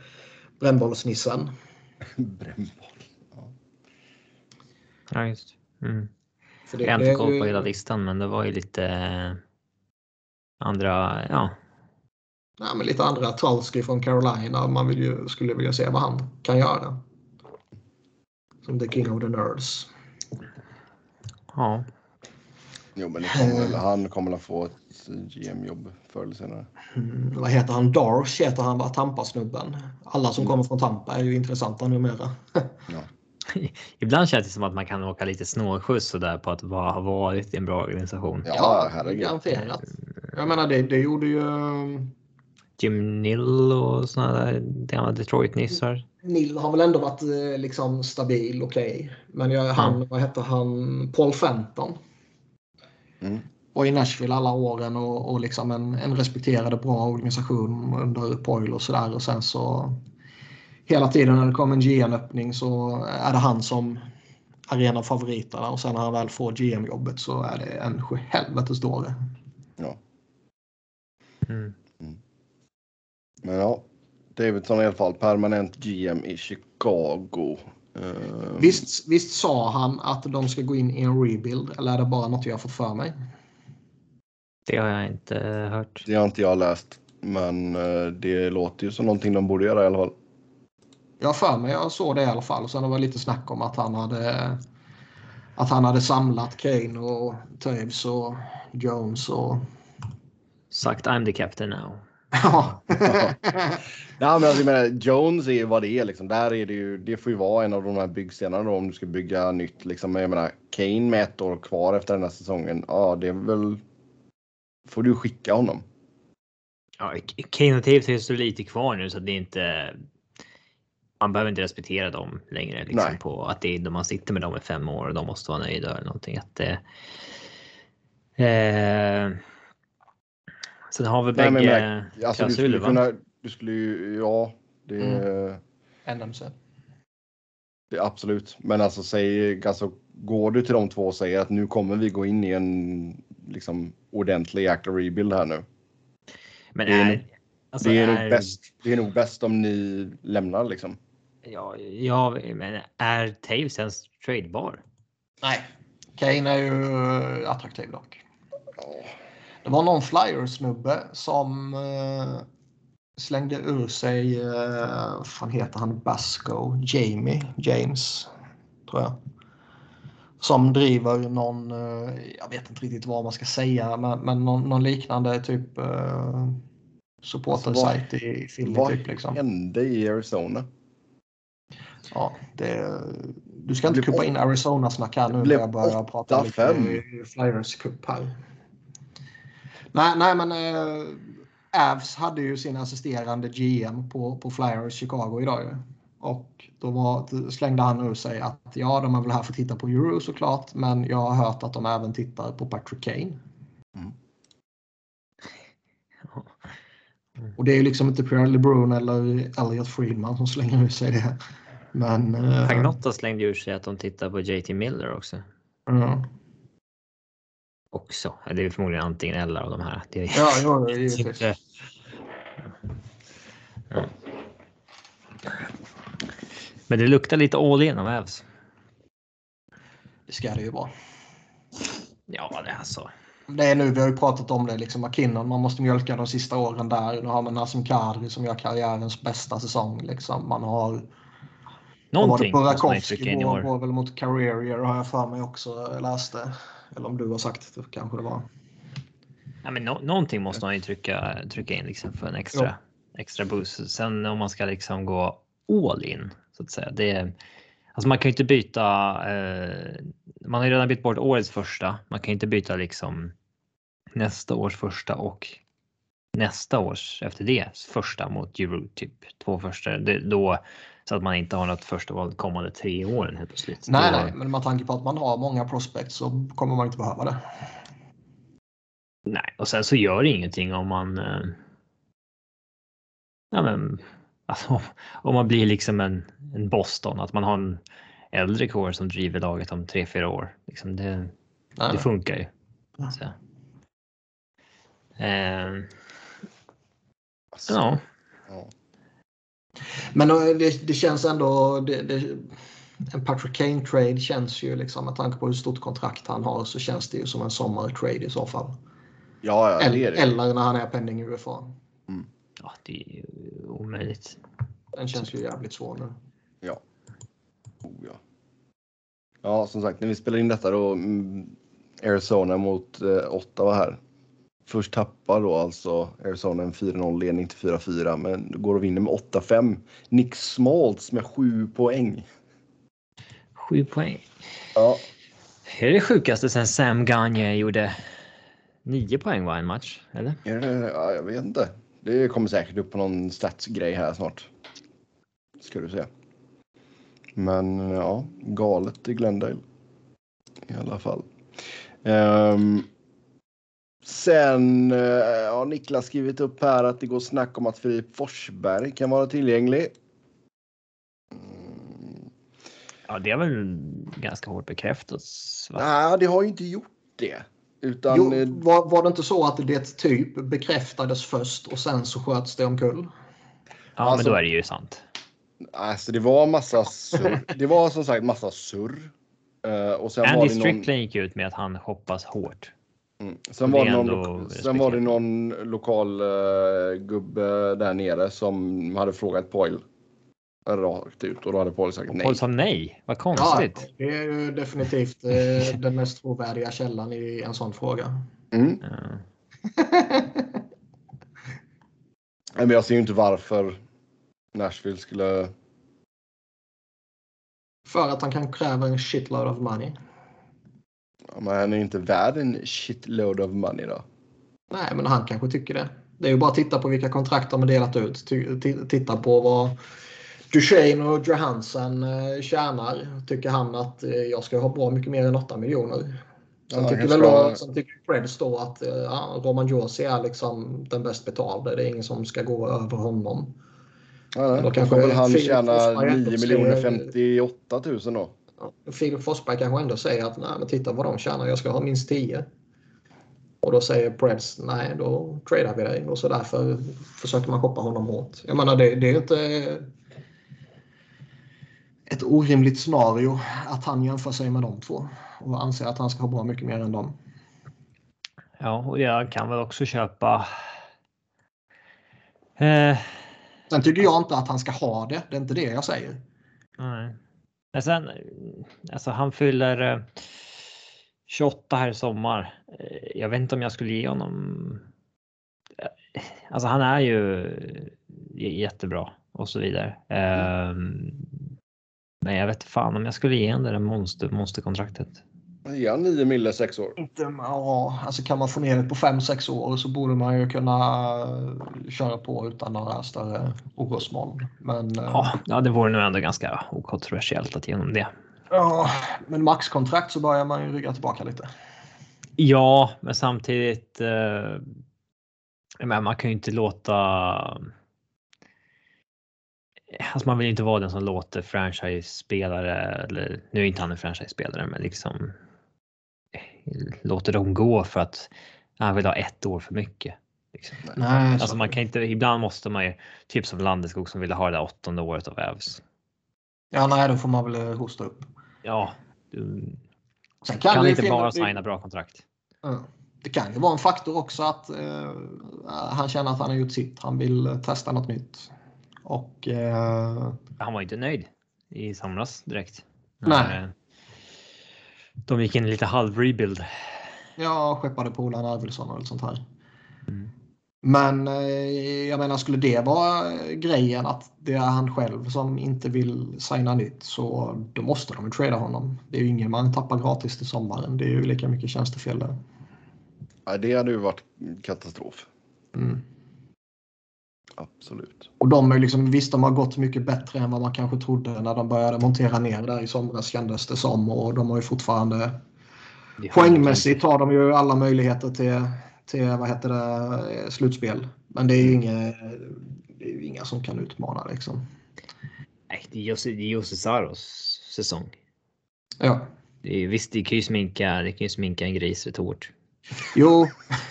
brännbollsnissen. [laughs] brännboll. Ja, just. Mm. För det, Jag har inte koll på hela listan, men det var ju lite eh, andra. Ja, Ja, men lite andra Tulsky från Carolina. Man vill ju, skulle vilja se vad han kan göra. Som the king of the nerds. ja, Jo, men det kommer, väl- han kommer att få ett GM-jobb förr eller senare. Mm, vad heter han? Darsh heter han va? Tampa-snubben. Alla som kommer från Tampa är ju intressanta numera. [laughs] [laughs] ibland känns det som att man kan åka lite snålskjuts sådär på att ha varit i en bra organisation. Ja, herregud. Garanterat. Jag menar det, det gjorde ju Jim Nill och sådana där gamla Detroit-nissar. Nill har väl ändå varit eh, liksom stabil, okej. Men jag, han, vad hette han? Paul Fenton. Mm. var i Nashville alla åren och, och liksom en, en respekterad och bra organisation under Poil och sådär. Och sen så hela tiden när det kom en GM-öppning så är det han som är en av favoriterna och sen när han väl får GM-jobbet så är det en helvetes dåre. Ja. Mm. Men ja, Davidson i alla fall permanent GM i Chicago. Eh, Visst, visst sa han att de ska gå in i en rebuild eller är det bara något jag har fått för mig? Det har jag inte hört. Det har inte jag läst, men eh, det låter ju som någonting de borde göra i alla fall. Jag har för mig jag såg det i alla fall. Sen var det lite snack om att han hade att han hade samlat Kane och Toews och Jones och Sagt I'm the captain now. Ja. [laughs] Ja, men alltså, jag menar, Jones är ju vad det är liksom. Där är det ju, det får ju vara en av de här byggstenarna då, om du ska bygga nytt liksom. Men jag menar, Kane med ett år kvar efter den här säsongen. Ja, det är väl. Får du skicka honom. Ja, Kane och Taves är så lite kvar nu så det är inte. Man behöver inte respektera dem längre liksom Nej. på att det är man sitter med dem i fem år och de måste vara nöjda eller någonting. Att det, eh, sen har vi men bägge jag Alltså, du klausuler skulle kunna. Du skulle ju, ja, det, NMC. det absolut. Men alltså säg, alltså går du till de två och säger att nu kommer vi gå in i en liksom ordentlig jäkla rebuild här nu. Men det är är, nog- alltså, det är, är nog bäst. Det är nog bäst om ni lämnar liksom. Ja, ja, men är Taves ens tradebar? Nej. Kane är ju attraktiv dock. Det var någon Flyers-snubbe som eh, slängde ur sig, eh, vad fan heter han, Basco, Jamie, James, tror jag. Som driver någon, eh, jag vet inte riktigt vad man ska säga, men, men någon, någon liknande typ eh, supporter-sajt i Philly Vad typ liksom. hände i Arizona? Ja, det, du ska inte kuppa in Arizona-snack här nu när jag börjar prata lite 8-5. Flyers Cup här. Nej, nej men äh, Avs hade ju sin assisterande GM på, på Flyers Chicago idag ju. Och då var, slängde han ur sig att ja, de är väl här för att titta på Euro såklart, men jag har hört att de även tittar på Patrick Kane. Mm. Och det är ju liksom inte Pierre LeBrun eller Elliot Friedman som slänger ur sig det. Men... eh, Pagnotta slängde ur sig att de tittar på JT Miller också. ja. Också. Det är förmodligen antingen eller av de här. Det är Ja, ja, det är givetvis. inte... Ja. Men det luktar lite all in av Avs. Det ska det ju vara. Ja, det är så. Det är nu, vi har ju pratat om det, liksom McKinnon, man måste mjölka de sista åren där. Nu har man Nassim Kadri som gör karriärens bästa säsong. Liksom. Man har Någonting Burakovsky går, år. går väl mot Carrier har jag för mig också jag läste. Eller om du har sagt det kanske det var. Ja, men nå- någonting måste man ju trycka, trycka in liksom för en extra, extra boost. Sen om man ska liksom gå all in så att säga. Det är, alltså man kan ju inte byta. Eh, man har ju redan bytt bort årets första. Man kan ju inte byta liksom nästa års första och nästa års efter det första mot Euro typ två första. Det, då så att man inte har något första val kommande tre åren helt plötsligt. Nej, nej, men med tanke på att man har många prospects så kommer man inte behöva det. Nej, och sen så gör det ingenting om man. Eh, ja, men alltså, om man blir liksom en, en Boston, att man har en äldre core som driver laget om tre, fyra år. Liksom det, Nej, det nej. funkar ju. Så. Eh, Alltså, ja, ja. Men eh, det, det känns ändå... Det, det, en Patrick Kane trade känns ju liksom med tanke på hur stort kontrakt han har så känns det ju som en sommartrade i så fall. Ja, ja, det är Eller, det. eller när han är pending UFA. ja, det är ju omöjligt. Den känns ju jävligt svår nu. Ja. Oh, ja. Ja, som sagt, när vi spelar in detta då mm, Arizona mot eh, Ottawa här. Först tappar då alltså Arizona en 4-0 ledning till 4-4 men går och vinner med 8-5. Nick Smaltz med 7 poäng. Sju poäng. Ja, Det är det sjukaste sen Sam Gagne gjorde nio poäng var en match, eller? ja, jag vet inte. Det kommer säkert upp på någon statsgrej här snart. Ska du se. Men ja, galet i Glendale. I alla fall. Ehm, sen eh, har Niklas skrivit upp här att det går snack om att Filip Forsberg kan vara tillgänglig. Ja, det är väl ganska hårt bekräftat. Nej, det har ju inte gjort det. Utan Jo, eh, var, var det inte så att det typ bekräftades först och sen så sköts det omkull? Ja, alltså- men då är det ju sant. alltså, det var massa surr. [laughs] Det var som sagt massa surr. Eh, och sen var Andy det någon... Strickland gick ut med att han hoppas hårt. Mm. Sen, var det någon, sen var det någon lokal uh, gubbe där nere som hade frågat Poil rakt ut och då hade Poil sagt nej. Paul sa nej. Vad Ja, konstigt. det är ju definitivt eh, [laughs] den mest trovärdiga källan i en sån fråga. Mm. Ja. [laughs] Men jag ser ju inte varför Nashville skulle... För att han kan kräva en shitload of money. Men han är ju inte värd en shitload of money då. Nej, men han kanske tycker det. Det är ju bara att titta på vilka kontrakt de har delat ut. Titta på vad Duchene och Johansson eh, tjänar. Tycker han att eh, jag ska ha bra mycket mer än 8 miljoner. Sen Ja, tycker väl ska- då, sen tycker Preds då att eh, ja, Roman Josi är liksom den bäst betalde. Det är ingen som ska gå över honom. Ja, då kanske väl han Filip tjäna Forsberg 9 ändå miljoner säger- 58 000 då. Ja, Filip Forsberg kanske ändå säger att nej, men titta vad de tjänar, jag ska ha minst 10. Och då säger Preds nej, då tradar vi dig. Och så därför försöker man shoppa honom hårt. Jag menar, det, det är inte ett orimligt scenario att han jämför sig med de två och anser att han ska ha bra mycket mer än dem. ja, och jag kan väl också köpa. Eh, Sen tycker jag inte att han ska ha det. Det är inte det jag säger. nej. Men sen, alltså han fyller eh, 28 här i sommar. Eh, Jag vet inte om jag skulle ge honom. eh, Alltså han är ju jättebra och så vidare. Ehm, Men jag vet fan om jag skulle ge honom det där monster, monsterkontraktet. Ge han 9 mille 6 år. Inte, ja, alltså kan man få ner det på 5-6 år så borde man ju kunna eh, köra på utan några större orosmoln. Men, eh, Ja, ja, det vore nog ändå ganska okontroversiellt att genom det. ja, men maxkontrakt så börjar man ju rygga tillbaka lite. Ja, men samtidigt. Eh, men man kan ju inte låta. Alltså man vill inte vara den som låter franchise-spelare, eller nu är inte han en franchise-spelare, men liksom låter dem gå för att han vill ha ett år för mycket. Liksom. Nej, Alltså så- man kan inte, ibland måste man ju, typ som Landeskog som ville ha det där åttonde året av Ävs. Ja, nej, då får man väl hosta upp. Ja, du Sen kan, det inte bara signa bra kontrakt. Det kan ju vara en faktor också att eh, han känner att han har gjort sitt. Han vill eh, testa något nytt. Och eh, Han var inte nöjd i somras direkt. Nej. De gick in lite halv rebuild. jag skeppade polaren Arvidsson och sånt här. Mm. Men eh, jag menar, skulle det vara grejen att det är han själv som inte vill signa nytt så då måste de ju trada honom. Det är ju ingen man tappar gratis till sommaren. Det är ju lika mycket tjänstefel där. Ja, det hade ju varit katastrof. Mm. Absolut. Och de är liksom, visst, de har gått mycket bättre än vad man kanske trodde när de började montera ner där i somras kändes det som. Och de har ju fortfarande är poängmässigt har de ju alla möjligheter till, till vad heter det, slutspel. Men det är ju inga, det är inga som kan utmana liksom. Nej, det är det är Jussi Saros säsong. Ja, Det är, visst, det kan ju sminka, det kan ju sminka en gris rätt hårt. Jo, [laughs]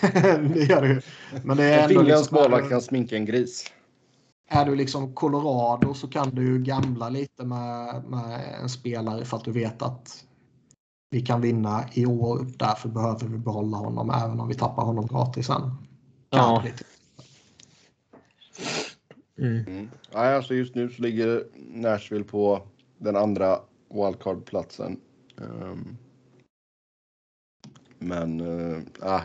det gör det ju. Men det är En finländsk liksom, målvakt kan sminka en gris. är du liksom Colorado så kan du ju gamla lite med, med en spelare för att du vet att vi kan vinna i år. Därför behöver vi behålla honom även om vi tappar honom gratis sen. Ja. lite. Mm. Mm. Nej, alltså just nu så ligger Nashville på den andra wildcard-platsen. Ehm. Men äh,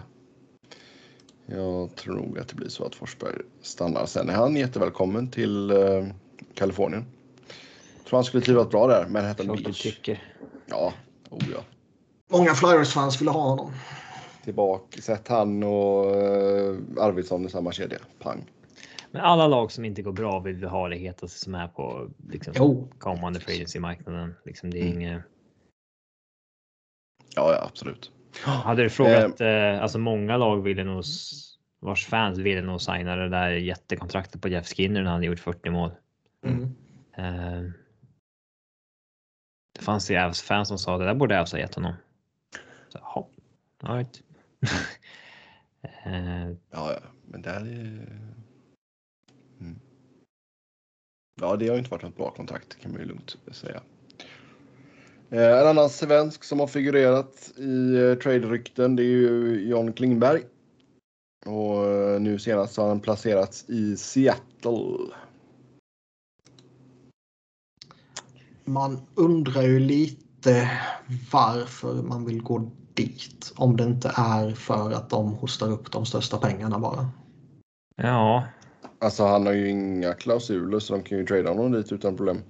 jag tror nog att det blir så att Forsberg stannar. Sen är han jättevälkommen till uh, Kalifornien. Tror han skulle trivas bra där, Manhattan Klart Beach. tycker. Ja, oh ja. Många Flyers-fans ville ha honom. Tillbaka, sätt han och uh, Arvidsson i samma kedja. Pang. Men alla lag som inte går bra vill vi ha det hetaste som är på liksom, Jo, kommande free agency-marknaden. Liksom, det är Mm. inget... Ja, ja, absolut. [gasps] Hade du frågat, eh, alltså många lag ville nog, vars fans ville nog signa det där jättekontraktet på Jeff Skinner när han gjort 40 mål. Mm. Eh, det fanns ju Avs fans som sa det där borde Avs ha gett honom. Så, jaha, all right. [laughs] eh, Ja, ja, men där är... Mm. Ja, det har ju inte varit något bra kontrakt kan man ju lugnt säga. Eh, En annan svensk som har figurerat i eh, trade-rykten det är ju John Klingberg. Och eh, nu senast har han placerats i Seattle. Man undrar ju lite varför man vill gå dit. Om det inte är för att de hostar upp de största pengarna bara. ja, Alltså han har ju inga klausuler så de kan ju trada honom dit utan problem.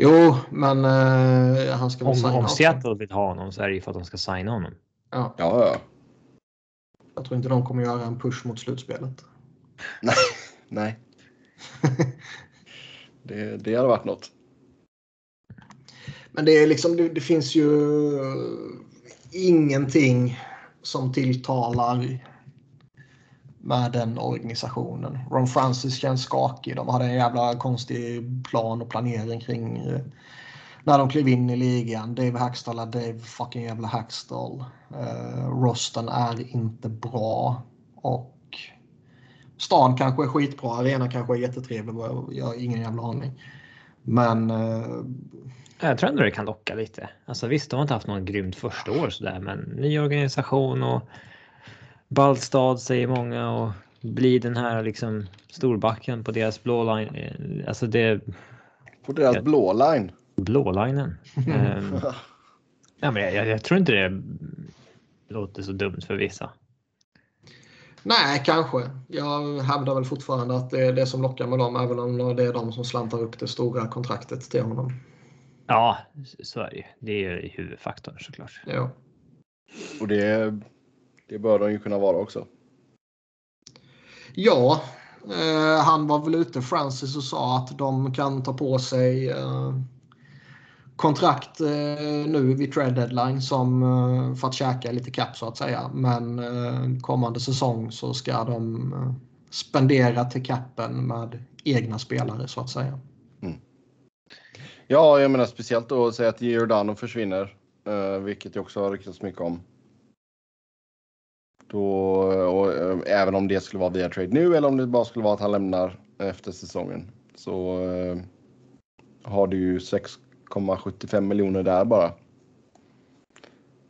Jo, men eh, han ska väl om, signa om. Seattle vill ha honom så är det ju för att de ska signa honom. Ja, Ja, ja. jag tror inte de kommer göra en push mot slutspelet. [laughs] Nej. det, det hade varit något. Men det, är liksom, det, det finns ju ingenting som tilltalar med den organisationen. Ron Francis känns skakig. De hade en jävla konstig plan och planering kring eh, när de klev in i ligan. Dave Hackstall är Dave fucking jävla Hackstall. Uh, rosten är inte bra. Och stan kanske är skitbra. Arenan kanske är jättetrevlig. Jag har ingen jävla aning. Men Uh... Jag tror ändå det kan locka lite. Alltså visst, de har inte haft någon grymt första år sådär, men ny organisation och Ballstad säger många och bli den här liksom storbacken på deras blå line. eh, Alltså det På deras Ja. blå line. blålinen. Ehm, [laughs] ja, men jag, jag, jag tror inte det låter så dumt för vissa. Nej, kanske. Jag hävdar väl fortfarande att det är det som lockar med dem, även om det är de som slantar upp det stora kontraktet till honom. Ja, så är det ju. Det är ju huvudfaktorn såklart. Ja. Och det, det bör de ju kunna vara också. Ja, eh, han var väl ute Francis och sa att de kan ta på sig eh, kontrakt eh, nu vid trade deadline som eh, för att käka lite cap så att säga. Men eh, kommande säsong så ska de eh, spendera till capen med egna spelare så att säga. Ja, jag menar speciellt då att säga att Giordano försvinner, eh, vilket jag också har ryktats mycket om. Då, och, eh, även om det skulle vara via trade nu eller om det bara skulle vara att han lämnar efter säsongen så eh, har du ju 6,75 miljoner där bara.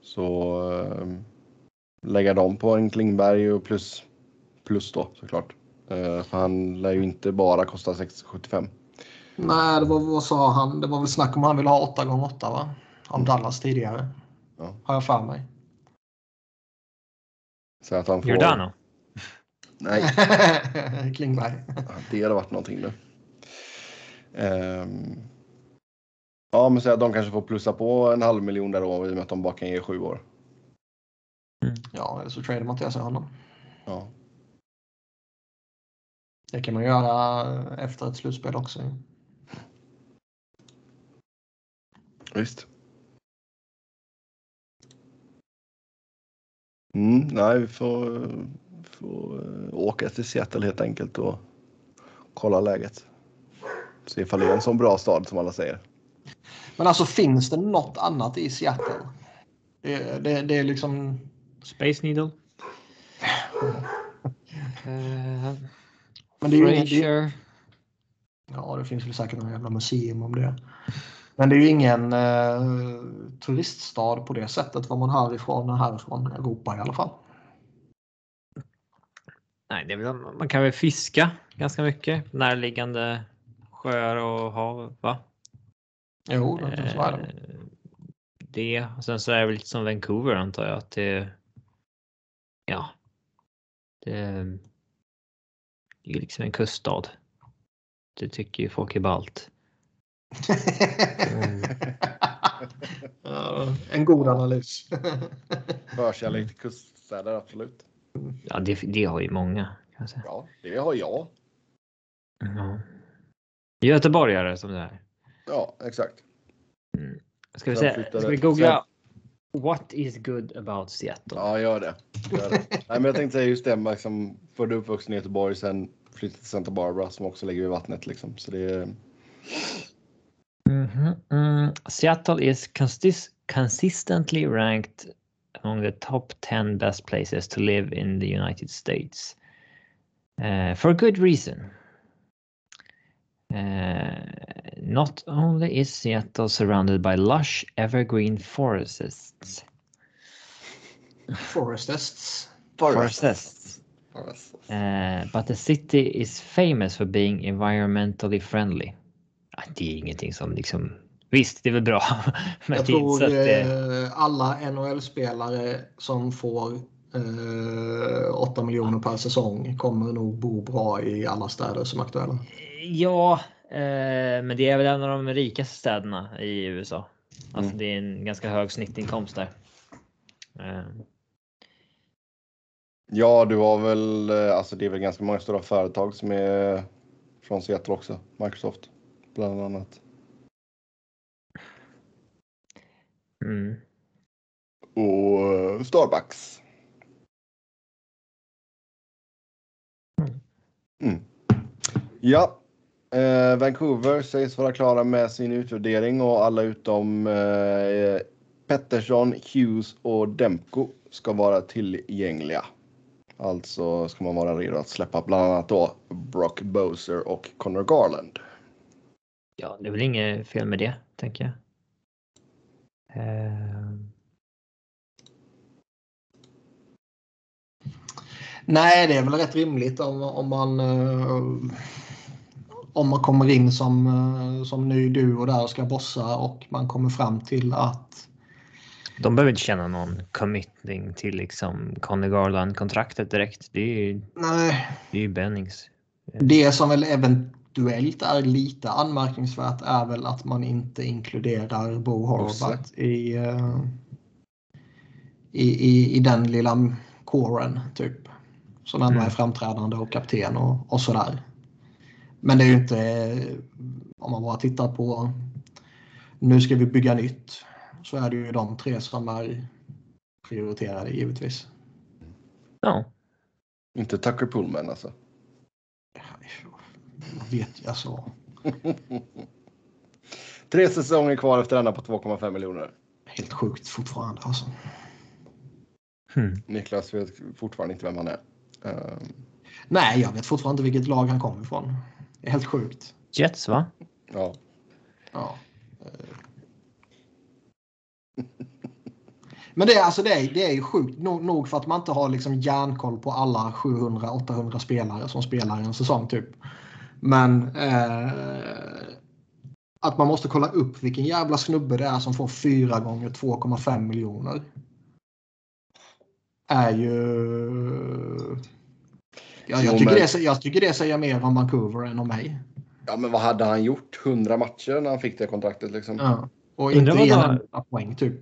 Så eh, lägga dem på en Klingberg och plus, plus då såklart. Eh, för han lär ju inte bara kosta 6,75. Nej, det var, vad sa han? Det var väl snack om han ville ha 8 gånger 8 va? Av Dallas tidigare. Ja. Har jag för mig. Så att han får... Giordano. Nej, [laughs] Klingberg. det hade varit någonting nu. Ehm, Ja, men så att de kanske får plussa på en halv miljon där då i och med att de bara kan ge sju år. Ja, eller så tradar man till sig honom. Ja, Det kan man göra efter ett slutspel också. visst. Mm, nej, vi får, får eh, åka till Seattle helt enkelt och kolla läget. Se ifall det är en sån bra stad som alla säger. Men alltså finns det något annat i Seattle? Det, det, det är liksom... Space Needle. Uh, Men det är ju ja, det finns väl säkert någon jävla museum om det. Men det är ju ingen eh, turiststad på det sättet vad man hör ifrån härifrån Europa i alla fall. Nej, det väl, man kan väl fiska ganska mycket. Närliggande sjöar och hav, va? Jo, det, så är det. Eh, Det. Och sen så är det väl lite som Vancouver antar jag att det. Ja. Det. Det är liksom en kuststad. Det tycker ju folk är ballt. Mm. Ja, en god analys. Förkärlek till kuststäder, absolut. Ja, det, det har ju många. Kan jag säga. Ja, det har jag. Ja. Göteborgare som det är. Ja, exakt. Ska vi, se, ska vi googla What is good about Seattle? Ja, gör det. Gör det. Nej, men jag tänkte säga just det, liksom, född och uppvuxen i Göteborg, sen flyttade till Santa Barbara som också ligger vid vattnet. Liksom. Så det är, Mhm, mm. Seattle is consist consistently ranked among the top 10 best places to live in the United States. Uh, for good reason. Uh, not only is Seattle surrounded by lush evergreen forests, Forestests. forests, Forest. uh, but the city is famous for being environmentally friendly. Det är ingenting som liksom, visst det är väl bra. [laughs] Men Jag tror att eh, alla NHL-spelare som får eh, 8 miljoner per säsong kommer nog bo bra i alla städer som är aktuella. Ja, eh, men det är väl en av de rikaste städerna i USA. Alltså Mm. det är en ganska hög snittinkomst där. Eh, Ja, du har väl, eh, alltså det är väl ganska många stora företag som är från Seattle också. Microsoft bland annat. mm. Och eh, Starbucks. Mm. Ja, eh, Vancouver sägs vara klara med sin utvärdering och alla utom eh, Pettersson, Hughes och Demko ska vara tillgängliga. Alltså ska man vara redo att släppa bland annat då Brock Boser och Connor Garland. Ja, det är väl inget fel med det, tänker jag. Eh, Nej, det är väl rätt rimligt om, om man eh, om man kommer in som, eh, som ny duo där och ska bossa och man kommer fram till att de behöver inte känna någon committing till liksom Conny Garland-kontraktet direkt. Det är ju, nej, det är ju Bennings. det som väl även procentuellt är lite anmärkningsvärt är väl att man inte inkluderar Bo Horvath i, uh, i, i, i den lilla kåren typ. Som ändå är Mm. framträdande och kapten och, och sådär. Men det är ju inte, om man bara tittar på nu ska vi bygga nytt, så är det ju de tre som är prioriterade givetvis. Ja, Inte Tucker Pullman alltså. Jag vet ju alltså. Tre säsonger kvar efter denna på 2,5 miljoner. Helt sjukt fortfarande alltså. hmm. Niklas vet fortfarande inte vem han är. Ehm, Nej, jag vet fortfarande inte vilket lag han kommer ifrån. Det är helt sjukt. Jets va? ja. Ja. Eh. Men det är, alltså det är, det är ju sjukt nog, nog för att man inte har liksom järnkoll på alla 700-800 spelare som spelar en säsong typ. Men eh, att man måste kolla upp vilken jävla snubbe det är som får 4 gånger 2,5 miljoner. Är ju... Ja, jag, tycker det, jag tycker det säger mer om Vancouver än om mig. ja, men vad hade han gjort? 100 matcher när han fick det kontraktet liksom? Ja. Och Undrar inte vad en enda poäng typ.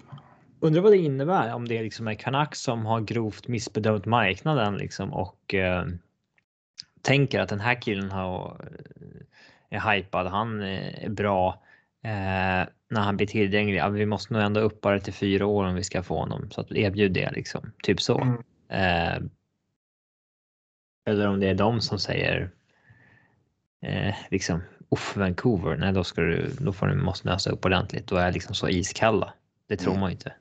Undrar vad det innebär om det liksom är Canucks som har grovt missbedömt marknaden liksom och eh, tänker att den här killen har, eh, är hypad, han eh, är bra eh, när han blir tillgänglig. Ja, vi måste nog ändå upp bara till fyra år om vi ska få honom så att erbjud det liksom. Typ så. Mm. Eh, eller om det är de som säger eh, liksom Uff, Vancouver, nej då ska du, då får du, måste nösa upp ordentligt. Då är jag liksom så iskalla. Det tror Mm. man ju inte.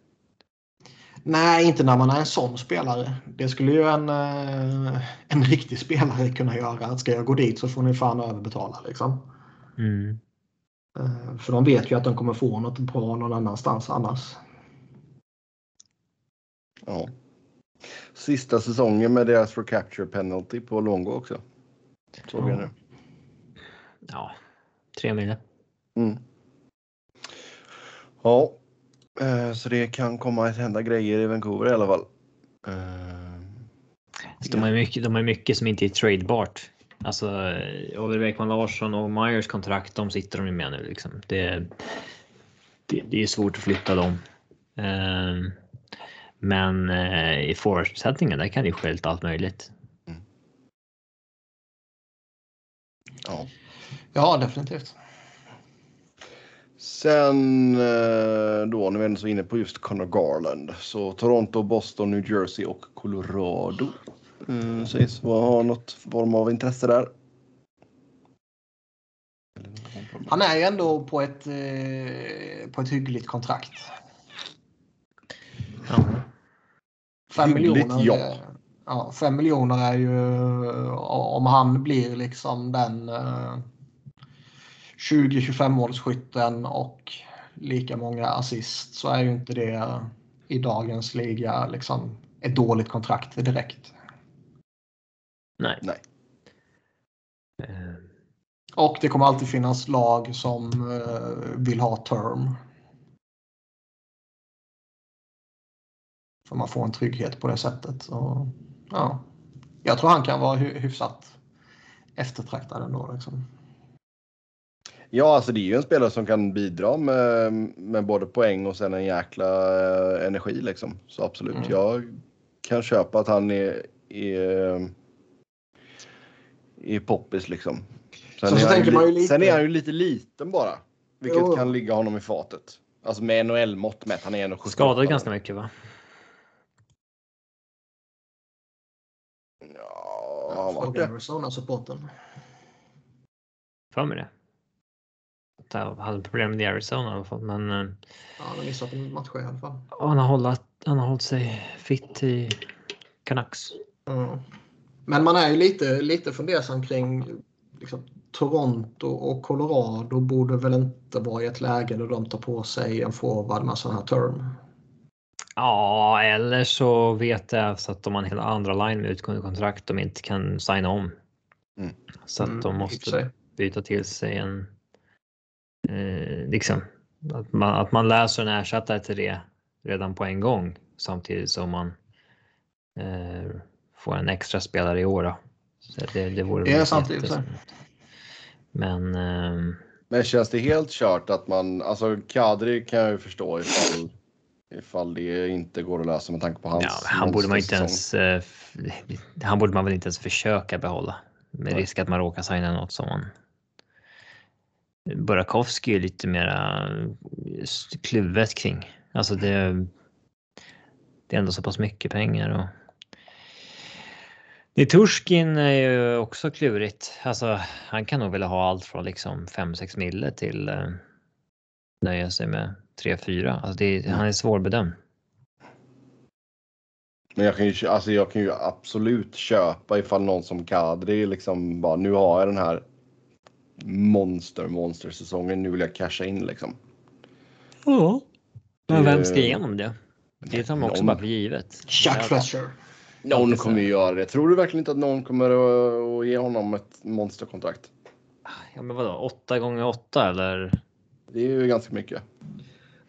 Nej, inte när man är en sån spelare. Det skulle ju en, eh, en [laughs] riktig spelare kunna göra. Att ska jag gå dit så får ni fan överbetala liksom. Mm. Eh, För de vet ju att de kommer få något bra någon annanstans annars. Ja. Sista säsongen med deras for capture penalty på Longo också. Såg jag nu. Ja, tre mil. Mm. Ja, eh, så det kan komma att hända grejer i Vancouver i alla fall. Eh, De har mycket, de har mycket som inte är tradebart. Alltså eh, Oliver Ekman Larsson och Myers kontrakt, de sitter de ju med nu liksom. Det, det, det är svårt att flytta dem. Eh, Men i forwardsättningen, där kan det ju ske allt möjligt. ja. Ja, definitivt. Sen eh, då när vi ändå så inne på just Connor Garland så Toronto, Boston, New Jersey och Colorado eh, sägs ha något form av intresse där. Han är ju ändå på ett, eh, på ett hyggligt kontrakt. Ja. Fem Hyggligt, miljoner. ja. eh, Ja, fem miljoner är ju om han blir liksom den 20-25 målsskytten och lika många assist så är ju inte det i dagens liga liksom ett dåligt kontrakt direkt. Nej. Nej. Eh, Och det kommer alltid finnas lag som eh, vill ha term. För man får en trygghet på det sättet. Och, ja. Jag tror han kan vara hy- hyfsat eftertraktad ändå. Liksom. Ja, alltså det är ju en spelare som kan bidra med, med både poäng och sen en jäkla eh, energi liksom. Så absolut, Mm. jag kan köpa att han är, är, är poppis liksom. Sen, Så- så är, han tänker ju man ju li- lite- sen är han ju lite liten bara. Vilket Jo. kan ligga honom i fatet. Alltså med NHL-mått mätt. Han är 1,78. Skadad ganska mycket va? Ja, han Fråga det. Arizona-supporten. För mig det. Hade problem med Arizona i alla fall. Men eh, Ja, han har missat en match i alla fall. han, har hållit, han har hållit sig fit i Canucks. Mm. Men man är ju lite, lite fundersam kring liksom, Toronto och Colorado borde väl inte vara i ett läge där de tar på sig en forward med sån här term. Ja, eller så vet jag så att de har en helt andra line med utgående kontrakt de inte kan signa om. Mm. Så att de Mm, måste byta till sig en... Eh, liksom, att man, att man läser en ersättare till det redan på en gång samtidigt som man eh, får en extra spelare i år. Då. Så det, det vore jätte- sig. Men eh, Men känns det helt kört att man, alltså Kadri kan jag ju förstå ifall, ifall det inte går att lösa med tanke på hans ja, han borde man inte ens. Eh, han borde man väl inte ens försöka behålla med Nej. risk att man råkar signa något som man. Burakovsky är lite mera eh, kluvet kring. Alltså det. Det är ändå så pass mycket pengar och. Niturskin är ju också klurigt. Alltså han kan nog vilja ha allt från liksom 5-6 mille till eh, nöja sig med 3-4. Alltså det, han är svårbedömd. Men jag kan, ju, alltså jag kan ju absolut köpa ifall någon som Kadri liksom bara nu har jag den här monster monster säsongen. Nu vill jag casha in liksom. Ja. Men vem ska igenom det? Det tar man också Någon. bara för givet. Chuck Fletcher. Någon kommer ju göra det. Tror du verkligen inte att någon kommer att, ge honom ett monsterkontrakt? Ja men vadå, 8 gånger 8 eller? Det är ju ganska mycket.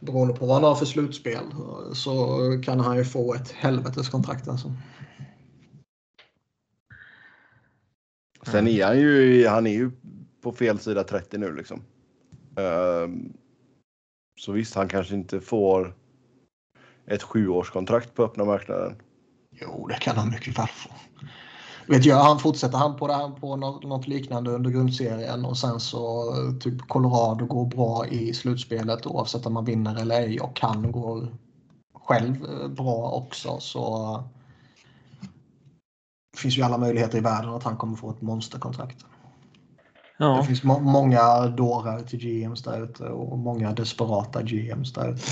Beroende på vad han har för slutspel så kan han ju få ett helvetes kontrakt alltså. Sen är han ju, han är ju på fel sida 30 nu liksom. Ehm, så visst, han kanske inte får ett sjuårskontrakt på öppna marknaden. Jo, det kan han mycket väl få. Vet jag, han fortsätter han på, det här, på något, liknande under grundserien och sen så typ Colorado går bra i slutspelet oavsett om man vinner eller ej och han går själv eh, bra också så eh, finns ju alla möjligheter i världen att han kommer få ett monsterkontrakt. Det Ja, finns må många dårar till GMs där ute och många desperata GMs där ute.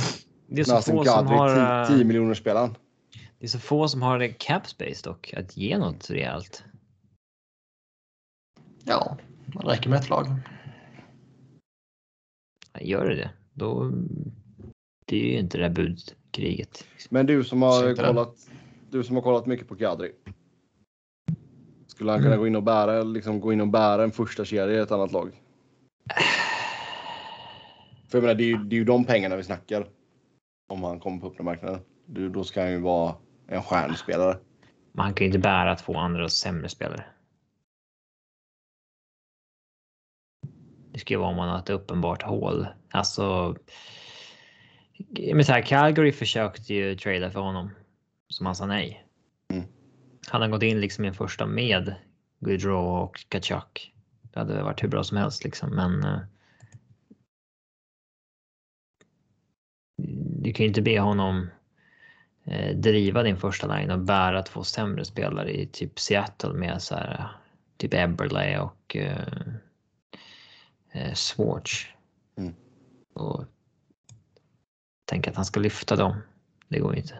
det är så Nassim få som har. eh, 10, 10 miljoner spelaren. Det är så få som har cap space dock att ge något rejält. Ja, det räcker med ett lag. Gör det det, då. Det är ju inte det här budkriget. Men du som har det. kollat, du som har kollat mycket på Kadri. Skulle han kunna Mm. gå in och bära, liksom gå in och bära en första kedja i ett annat lag? För jag menar, det är ju, det är ju de pengarna vi snackar. Om han kommer på öppna marknaden. Du, då ska han ju vara en stjärnspelare. Men han kan ju inte bära två andra sämre spelare. Det ska ju vara om man har ett uppenbart hål. Alltså. Men så här, Calgary försökte ju trada för honom. Som han sa nej. Han har gått in liksom i en första med Gaudreau och Kachuk. Det hade varit hur bra som helst liksom, men. eh, Du kan ju inte be honom eh, driva din första line och bära två sämre spelare i typ Seattle med så här, typ Eberle och eh, eh, Swartz. Mm. Och tänka att han ska lyfta dem. Det går ju inte.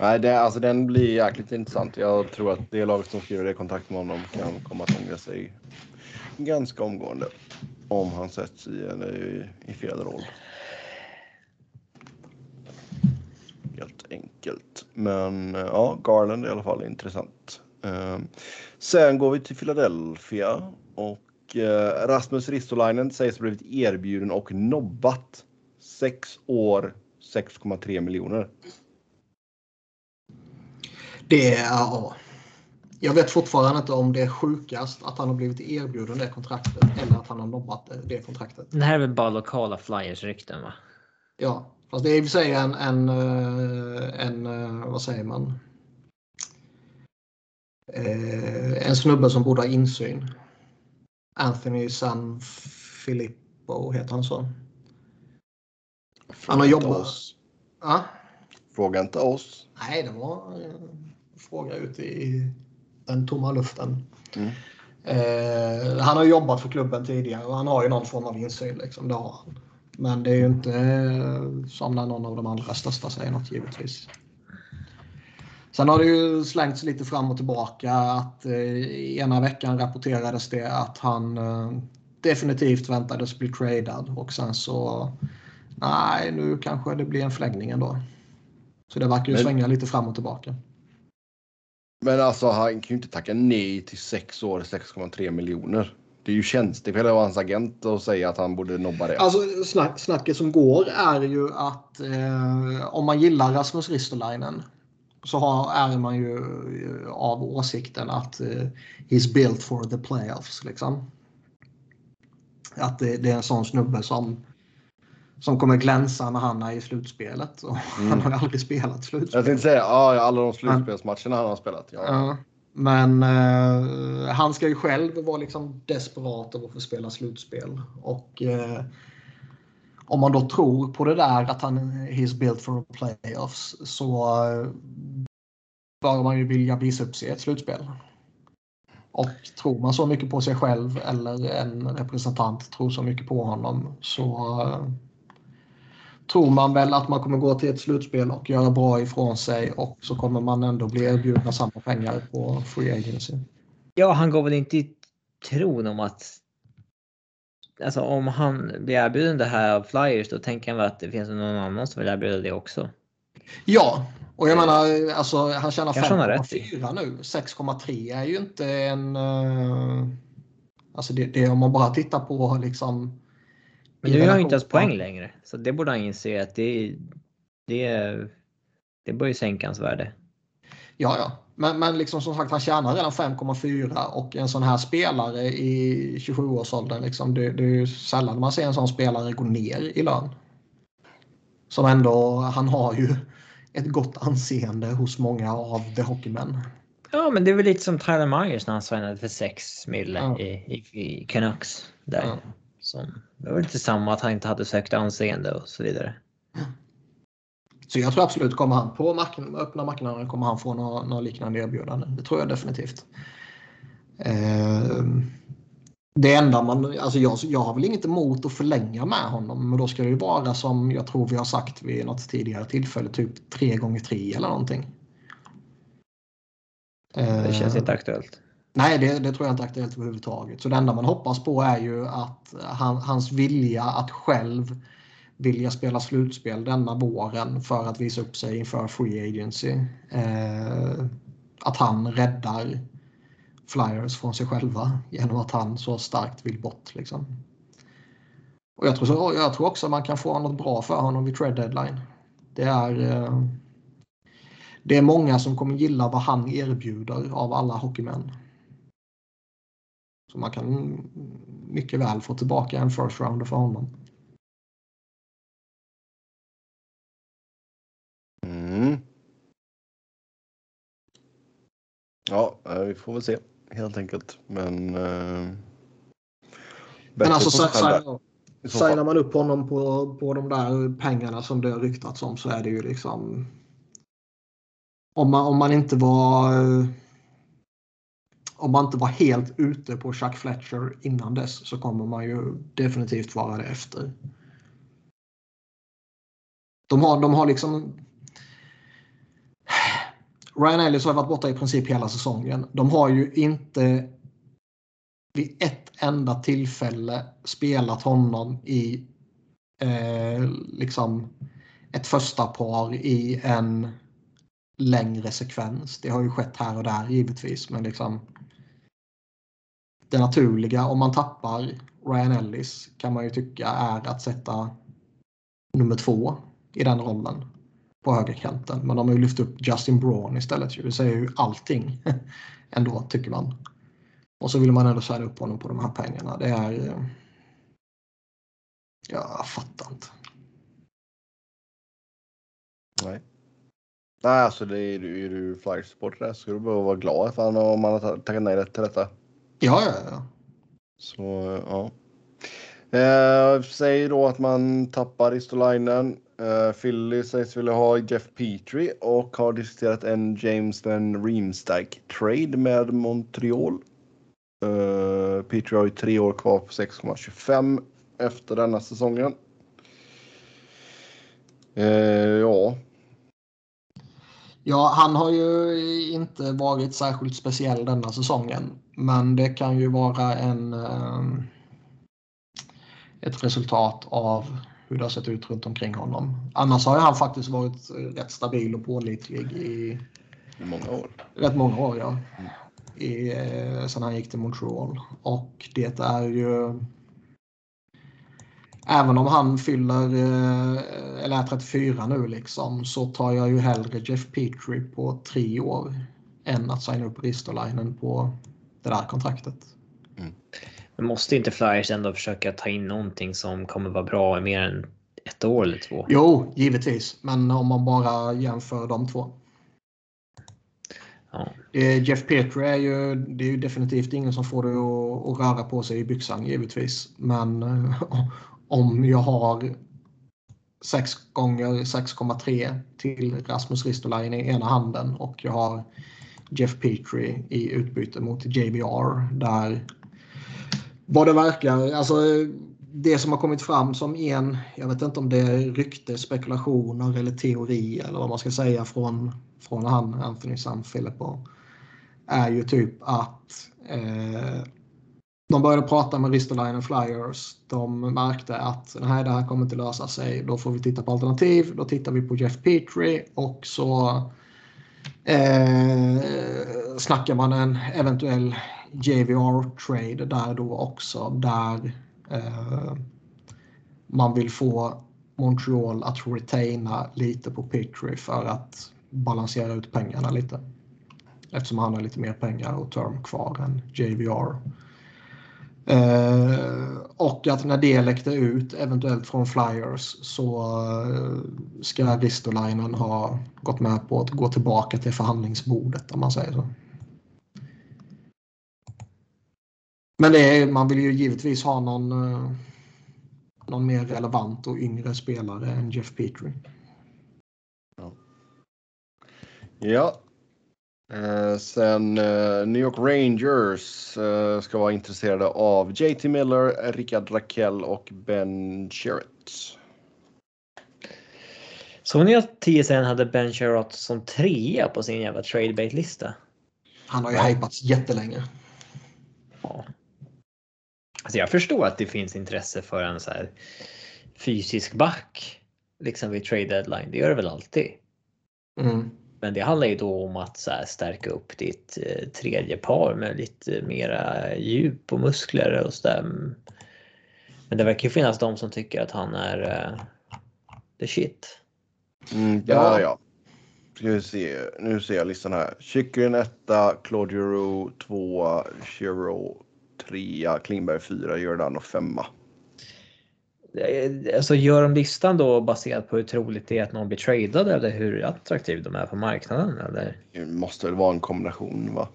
Nej, det, alltså den blir jäkligt intressant. Jag tror att det laget som skriver det kontrakt med honom kan komma att ångra sig ganska omgående. Om han sätts i, eller i, i fel roll. Helt enkelt. Men eh, ja, Garland är i alla fall intressant. Ehm, sen går vi till Philadelphia och eh, Rasmus Ristolainen sägs ha blivit erbjuden och nobbat. Sex år, 6,3 miljoner. Det är, ja. Jag vet fortfarande inte om det är sjukast att han har blivit erbjuden det kontraktet eller att han har nobbat det, kontraktet. Det här är väl bara lokala flyers rykten va? Ja, fast det är i och för sig en, en, eh, en eh, vad säger man? Eh, En snubbe som borde ha insyn. Anthony San Filippo heter han så. Han har Fråga inte jobbat- oss. Ja, Fråga inte oss. nej, det var fråga ute i den tomma luften. Mm. Eh, han har jobbat för klubben tidigare och han har ju någon form av insyn. Liksom, det har han. Men det är ju inte eh, som när någon av de andra största säger något givetvis. Sen har det ju slängts lite fram och tillbaka att eh, ena veckan rapporterades det att han eh, definitivt väntades bli tradad och sen så nej, nu kanske det blir en förlängning ändå. Så det verkar ju Men- svänga lite fram och tillbaka. Men alltså han kan ju inte tacka nej till sex år 6,3 miljoner. Det är ju tjänstefel av hans agent att säga att han borde nobba det. Alltså snack, snacket som går är ju att eh, om man gillar Rasmus Ristolainen så har, är man ju eh, av åsikten att eh, he's built for the playoffs. Liksom. att det, det är en sån snubbe som som kommer glänsa när han är i slutspelet. Och Mm. Han har aldrig spelat slutspel. Jag tänkte säga ja, alla de slutspelsmatcherna han har spelat. Ja. Ja, men eh, han ska ju själv vara liksom desperat över att få spela slutspel. Och eh, om man då tror på det där att han he's built for playoffs så eh, bör man ju vilja visa upp sig i ett slutspel. Och tror man så mycket på sig själv eller en representant tror så mycket på honom så eh, tror man väl att man kommer gå till ett slutspel och göra bra ifrån sig och så kommer man ändå bli erbjudna samma pengar på free agency. Ja, han går väl inte i tron om att... Alltså om han blir erbjuden det här av Flyers då tänker han väl att det finns någon annan som vill erbjuda det också. Ja, och jag menar alltså han tjänar Kanske han har rätt 5,4 nu. 6,3 är ju inte en... eh, alltså det, det är om man bara tittar på liksom... Men nu har han inte ens poäng längre. Så det borde han inse att det, det, det bör ju sänka hans värde. Ja, ja. Men, men liksom som sagt, han tjänar redan 5,4 och en sån här spelare i 27-årsåldern, liksom, det, det är ju sällan man ser en sån spelare gå ner i lön. Som ändå, han har ju ett gott anseende hos många av the hockeymän. Ja, men det är väl lite som Tyler Myers när han signade för 6 mille Ja. i, i, i Canucks. Där. Ja. Som, det var lite samma att han inte hade sökt anseende och så vidare. Så jag tror absolut kommer han på marknaden, öppna marknaden kommer han få några, några liknande erbjudanden. Det tror jag definitivt. Eh, det enda man, alltså jag, jag har väl inget emot att förlänga med honom men då ska det ju vara som jag tror vi har sagt vid något tidigare tillfälle, typ 3 gånger 3 eller någonting. Det känns Eh, inte aktuellt. Nej, det, det tror jag inte är aktuellt överhuvudtaget. Så det enda man hoppas på är ju att han, hans vilja att själv vilja spela slutspel denna våren för att visa upp sig inför Free Agency. Eh, att han räddar Flyers från sig själva genom att han så starkt vill bort. Liksom. Och jag tror, så, jag tror också man kan få något bra för honom vid trade deadline. Det är, eh, det är många som kommer gilla vad han erbjuder av alla hockeymän. Så man kan mycket väl få tillbaka en first rounder för honom. Mm. Ja, eh, vi får väl se helt enkelt. Men... Eh, Men alltså signar, man upp honom på, på de där pengarna som det har ryktats om så är det ju liksom om man, om man inte var om man inte var helt ute på Chuck Fletcher innan dess så kommer man ju definitivt vara det efter. De har, de har liksom Ryan Ellis har varit borta i princip hela säsongen. De har ju inte vid ett enda tillfälle spelat honom i eh, liksom ett första par i en längre sekvens. Det har ju skett här och där givetvis, men liksom det naturliga om man tappar Ryan Ellis kan man ju tycka är att sätta nummer två i den rollen på högerkanten. Men de har ju lyft upp Justin Braun istället. Det säger ju allting [laughs] ändå tycker man. Och så vill man ändå sälja upp honom på de här pengarna. Det är... Eh, ja, jag fattar inte. Nej. Nej, alltså det är, är du Flyers-supporter där så du behöva vara glad för han, om man har tackat nej till detta. Ja, ja, ja. Så ja. Eh, säg då att man tappar Ristolainen. Eh, Philly sägs vilja ha Jeff Petrie och har diskuterat en James Van Riemsdyk trade med Montreal. Eh, Petrie har ju tre år kvar på 6,25 efter denna säsongen. Eh, ja, Ja, han har ju inte varit särskilt speciell denna säsongen. Men det kan ju vara en, eh, ett resultat av hur det har sett ut runt omkring honom. Annars har han faktiskt varit rätt stabil och pålitlig i i många år. rätt många år. Ja. I, eh, sen han gick till Montreal. Och det är ju... Även om han fyller, eh, eller är 34 nu liksom, så tar jag ju hellre Jeff Petrie på tre år än att signa upp Ristolainen på det där kontraktet. Men måste inte Flyers ändå försöka ta in någonting som kommer vara bra i mer än ett år eller två? Jo, givetvis. Men om man bara jämför de två. Ja. Eh, Jeff Petri är ju, det är ju definitivt ingen som får det att, att röra på sig i byxan givetvis. Men eh, om jag har 6 gånger 6,3 till Rasmus Ristolainen i ena handen och jag har Jeff Petri i utbyte mot JBR där vad det verkar, alltså det som har kommit fram som en, jag vet inte om det är rykte, spekulationer eller teori eller vad man ska säga från, från han, Anthony Sanfilippo, är ju typ att eh, de började prata med Ristolainen Flyers. De märkte att nej, det här kommer inte lösa sig. Då får vi titta på alternativ. Då tittar vi på Jeff Petri och så eh, snackar man en eventuell JVR-trade där då också. Där eh, man vill få Montreal att retaina lite på Petri för att balansera ut pengarna lite. Eftersom han har lite mer pengar och term kvar än JVR. Eh, och att när det läckte ut, eventuellt från Flyers, så eh, ska Ristolainen ha gått med på att gå tillbaka till förhandlingsbordet om man säger så. Men det är, man vill ju givetvis ha någon, eh, någon mer relevant och yngre spelare än Jeff Petri. Ja. Eh, sen eh, New York Rangers eh, ska vara intresserade av JT Miller, Rickard Rakell och Ben Sherritt. Såg ni att TSN hade Ben Sherratt som trea på sin jävla tradebait-lista? Han har ju hypats jättelänge. Ja. Alltså jag förstår att det finns intresse för en så här fysisk back liksom vid trade deadline. Det gör det väl alltid. Mm. Men det handlar ju då om att så här, stärka upp ditt eh, tredje par med lite mera djup och muskler och sådär. Men det verkar ju finnas de som tycker att han är eh, the shit. Mm, ja. Ska vi se. Nu ser jag listan här. Chychrun etta, Claude Giroux tvåa, Chiro trea, Klingberg fyra, Giordano femma. Eh, Alltså gör de listan då baserat på hur troligt det är att någon blir tradad eller hur attraktiv de är på marknaden? Eller? Det måste väl vara en kombination va?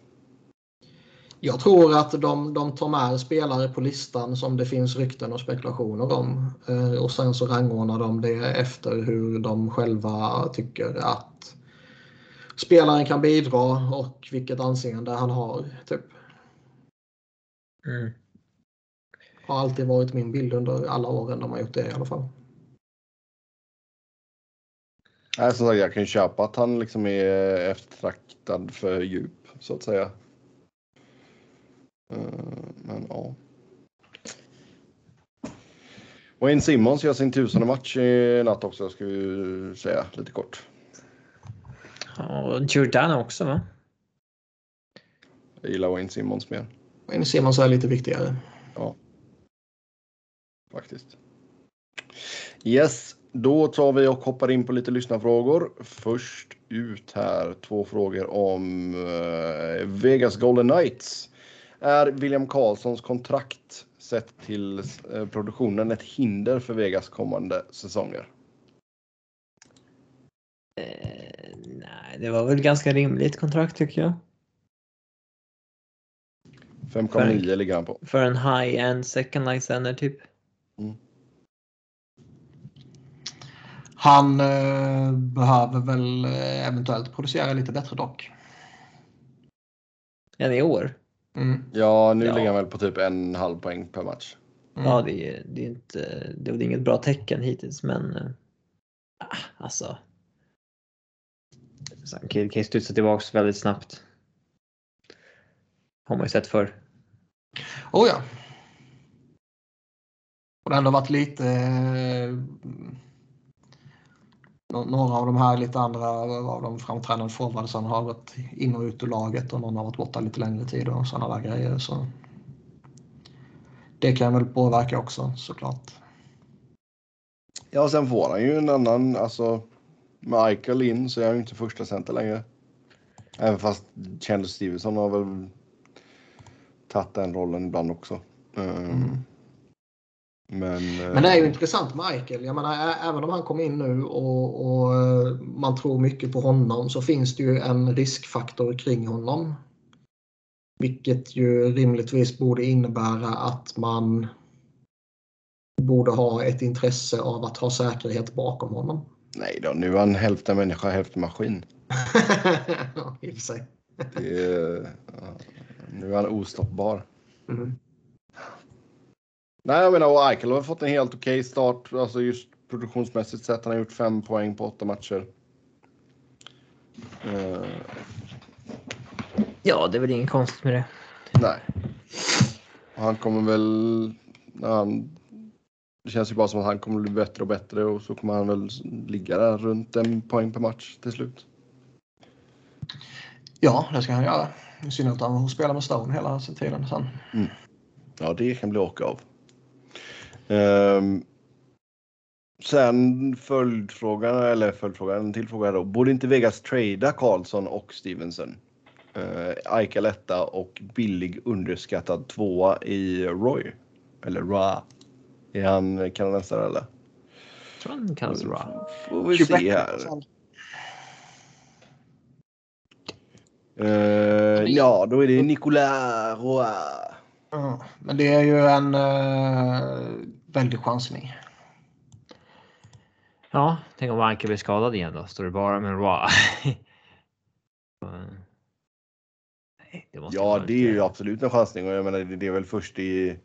Jag tror att de, de tar med spelare på listan som det finns rykten och spekulationer om. Eh, och sen så rangordnar de det efter hur de själva tycker att spelaren kan bidra och vilket anseende han har. Typ. Mm. Har alltid varit min bild under alla åren de har gjort det i alla fall. Nej, som sagt, jag kan ju köpa att han liksom är eftertraktad för djup så att säga. Eh, Men ja. Wayne Simmons gör sin tusende match i natt också ska vi säga lite kort. Och Giordano också va? Jag gillar Wayne Simmons mer Men Simons är lite viktigare. Faktiskt. Yes, då tar vi och hoppar in på lite lyssnarfrågor. Först ut här två frågor om eh, Vegas Golden Knights. Är William Karlssons kontrakt sett till eh, produktionen ett hinder för Vegas kommande säsonger? Eh, nej, det var väl ganska rimligt kontrakt tycker jag. 5,9 ligger han på. För en high-end second line center typ. Han eh, behöver väl eh, eventuellt producera lite bättre dock. Än i år. Mm. Ja, nu Ja. ligger han väl på typ en halv poäng per match. Mm. Ja, det är, det är inte, det är inget bra tecken hittills, men ah, alltså. Så Han kan kan ju studsa tillbaks väldigt snabbt. Har man ju sett förr. Oh ja. Och det har ändå varit lite... Eh, nå- några av de här lite andra av de framträdande forwardsen har gått in och ut ur laget och någon har varit borta lite längre tid och sådana där grejer. Så det kan väl påverka också såklart. Ja, sen får han ju en annan, alltså med Eichel in så är han ju inte första center längre. Även fast Chandler Stevenson har väl tagit den rollen ibland också. Eh, Mm. Men, eh, Men det är ju intressant med Eichel. Jag menar, även om han kom in nu och, och eh, man tror mycket på honom så finns det ju en riskfaktor kring honom. Vilket ju rimligtvis borde innebära att man borde ha ett intresse av att ha säkerhet bakom honom. Nej då, nu är han hälften människa, hälften maskin. [laughs] Ja, I och för sig. Det ja, nu är han ostoppbar. Mm. Nej, jag menar, och Eichel har fått en helt okej start. Alltså just produktionsmässigt sett. Han har gjort fem poäng på åtta matcher. Eh, Ja, det är väl inget konstigt med det. nej. Och han kommer väl... Han, det känns ju bara som att han kommer bli bättre och bättre och så kommer han väl ligga där runt en poäng per match till slut. Ja, det ska han göra. I synnerhet om han spelar med Stone hela tiden sen. Ja, det kan bli åka av. Ehm, sen följdfrågan, eller följdfrågan, en till fråga då. Borde inte Vegas trada Karlsson och Stevenson? Uh, Eichel etta och billig underskattad tvåa i Roy. Eller Ra. Är han kanadensare eller? Jag tror han kallas Ra. Får vi se här. Eh, ja, då är det Nicolas Roy. Ja, men det är ju en uh, väldig chansning. Ja, tänk om Anke blir skadad igen då. Står det bara med Ra. Nej, [laughs] det måste Ja, det är ju absolut en chansning och jag menar det det är väl först i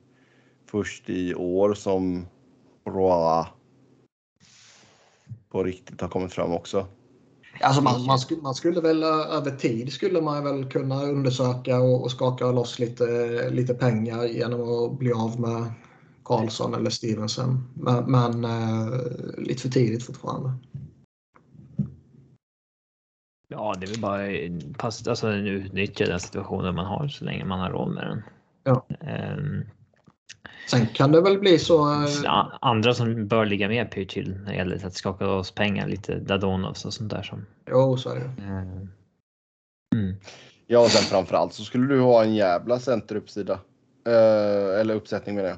först i år som Roa på riktigt har kommit fram också. Alltså man, man, skulle, man skulle väl eh, över tid skulle man väl kunna undersöka och, och skaka loss lite, lite pengar genom att bli av med Karlsson eller Stevenson. Men, men eh, lite för tidigt fortfarande. Ja, det är väl bara pass, alltså, utnyttja den situationen man har så länge man har råd med den. Ja. Ehm, Sen kan det väl bli så. eh, andra som bör ligga med pyr till när det gäller att skaka loss pengar, lite Dadonovs och sånt där som. Jo, så är det. ehm, Mm. Ja, och sen framförallt så skulle du ha en jävla centeruppsida. Eh, eller uppsättning med det.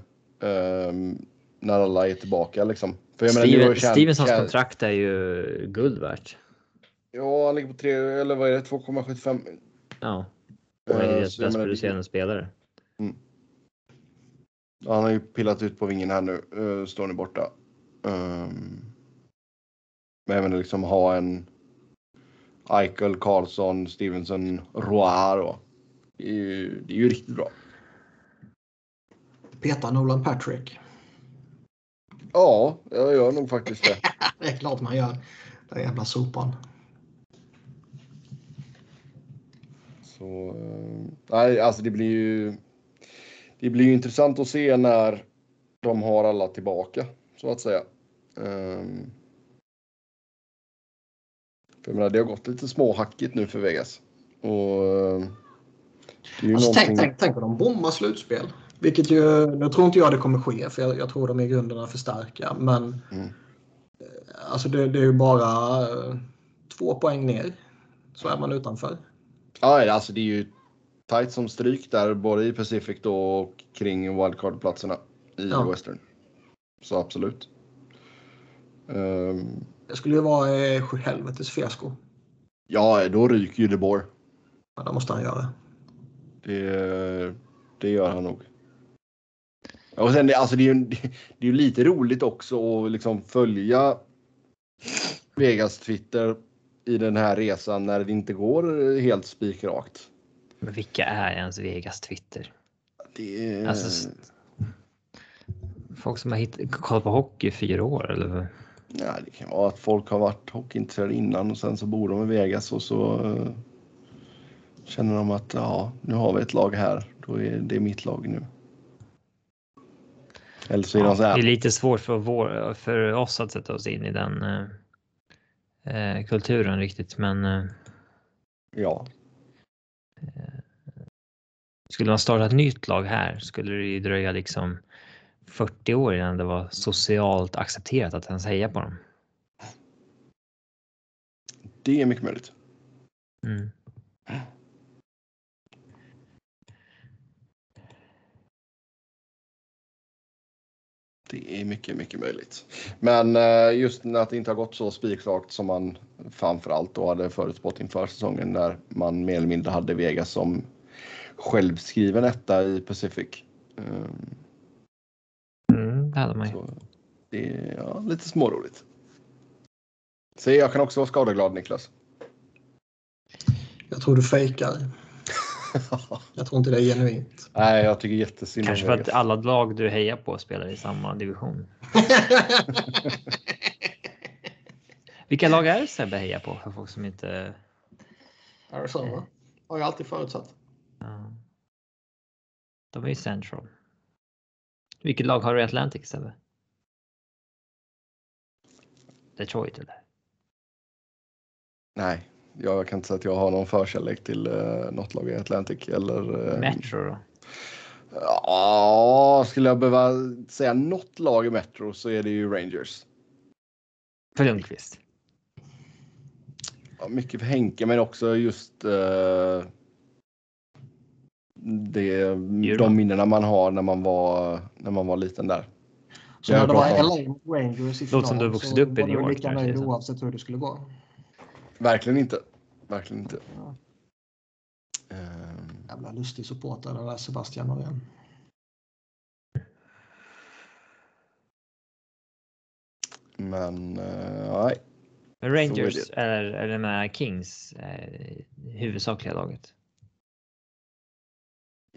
När alla är tillbaka liksom. För jag menar, nu Steven, känt- Stevensons känt- kontrakt är ju guld värt. Ja, han ligger på 3 eller vad är det? 2,75. Ja. Är Eh, deras så jag bäst menar, producerande spelare. Ja, Han har ju pillat ut på vingen här nu. Uh, står ni borta. Um, men jag menar liksom ha en Eichel, Karlsson, Stevenson, Roar då. Det är ju, det är ju riktigt bra. Peta Nolan Patrick. Ja, jag gör nog faktiskt det. [laughs] Det är klart man gör. Den jävla sopan. Så, eh, nej, alltså det blir ju. Det blir ju intressant att se när de har alla tillbaka så att säga. Um, för jag menar, det har gått lite småhackigt nu för Vegas. Och eh, Alltså, tänk, någonting- tänk, tänk om de bommar slutspel. Vilket ju, nu tror inte jag det kommer ske för jag, jag tror de i grunden är för starka. Men Mm. eh, alltså det, det är ju bara eh, två poäng ner. Så är man utanför. Ja, alltså det är ju tight som stryk där både i Pacific då och kring wildcard-platserna i Ja. Western. Så absolut. Ehm, Det skulle ju vara eh, helvetes fiasko. ja, då ryker ju DeBoer. Men det måste han göra. Det, det gör han nog. Och sen alltså det är ju [laughs] det är ju lite roligt också att liksom följa Vegas Twitter i den här resan när det inte går helt spikrakt. Men vilka är ens Vegas Twitter? Det. Alltså, Folk som har hitt, kollat på hockey i fyra år eller? Ja, det kan vara att folk har varit hockeyintresserade innan och sen så bor de i Vegas och så eh, känner de att ja, nu har vi ett lag här. Då är det mitt lag nu. Eller så är de så det är här. lite svårt för, vår, för oss att sätta oss in i den eh, eh, kulturen riktigt, men eh, Ja, skulle man starta ett nytt lag här skulle det ju dröja liksom 40 år innan det var socialt accepterat att ens heja på dem. det är mycket möjligt. Mm. Det är mycket, mycket möjligt. Men eh, just när det inte har gått så spikrakt som man framförallt då hade förutspått inför säsongen när man mer eller mindre hade Vegas som självskriven etta i Pacific. Mm, det hade man ju. så det är ja, lite småroligt. Så jag kan också vara skadeglad Niklas. Jag tror du fejkar. [laughs] Jag tror inte det är genuint. Nej, jag tycker jättesynd Kanske för att alla lag du hejar på spelar i samma division. [laughs] Vilka lag är det Sebbe hejar på för folk som inte... Arizona har jag alltid förutsatt. Ja. De är ju central. Vilket lag har du i Atlantic Sebbe? Detroit eller? Nej, jag kan inte säga att jag har någon förkärlek till uh, något lag i Atlantic eller. eh, Metro då? Ja, skulle jag behöva säga något lag i Metro så är det ju Rangers. För Lundqvist? Ja, mycket för Henke, men också just eh, det, de minnena man har när man var, när man var liten där. Så när det var LA Rangers i Låter som du final vuxit så upp i var New du York lika kanske, nöjd så. oavsett hur det skulle gå. Verkligen inte. Verkligen inte. Ja. Ehm, Jävla lustig supporter där Sebastian Norén. men eh, nej, är Rangers är, är det med Kings eh, huvudsakliga laget?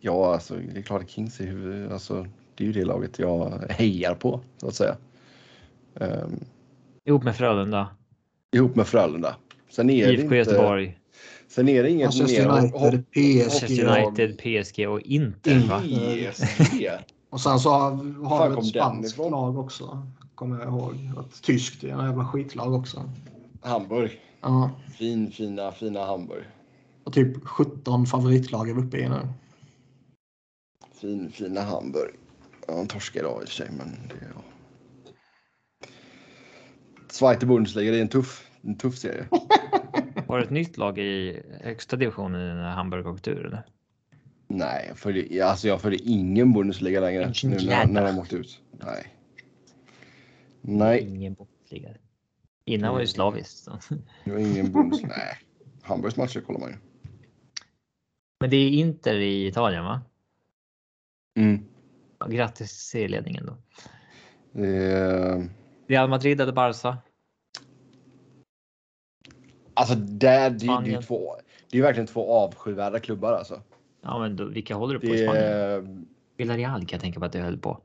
ja, alltså det är klart att Kings är huvud, alltså det är ju det laget jag hejar på så att säga. Ehm, Ihop med Frölunda, ihop med Frölunda. Sen är det IFK inte. Göteborg, Sen är det inget Manchester mer United, Manchester PSG. United, PSG och Inter va? PSG. [laughs] Och sen så har, kom ett spanskt lag också. Kommer jag ihåg. Ett tyskt är en jävla skitlag också. Hamburg. Ja. Fin, fina, fina Hamburg. Och typ 17 favoritlag är vi uppe i nu. Fin, fina Hamburg. Ja, de torskar idag i och för sig, men det ja. Zweite Bundesliga, det är en tuff, en tuff serie. [laughs] Var det ett nytt lag i högsta divisionen när Hamburg åkte ur eller? Nej, jag följer, alltså jag följer ingen Bundesliga längre nu när, när de åkt ut. Nej. Nej, Ingen Bundesliga. Innan var det ju slaviskt. det var ingen Bundesliga. [laughs] Nej, Hamburgs matcher kollar man ju. Men det är Inter i Italien va? Mm. Ja, Grattis serieledningen då. Är, Real Madrid eller Barca? Alltså där, det, det är Spanien. två, det är ju verkligen två avskyvärda klubbar alltså. Ja, men då, vilka håller du på i Det Spanien? är, Villarreal kan jag tänka på att du höll på.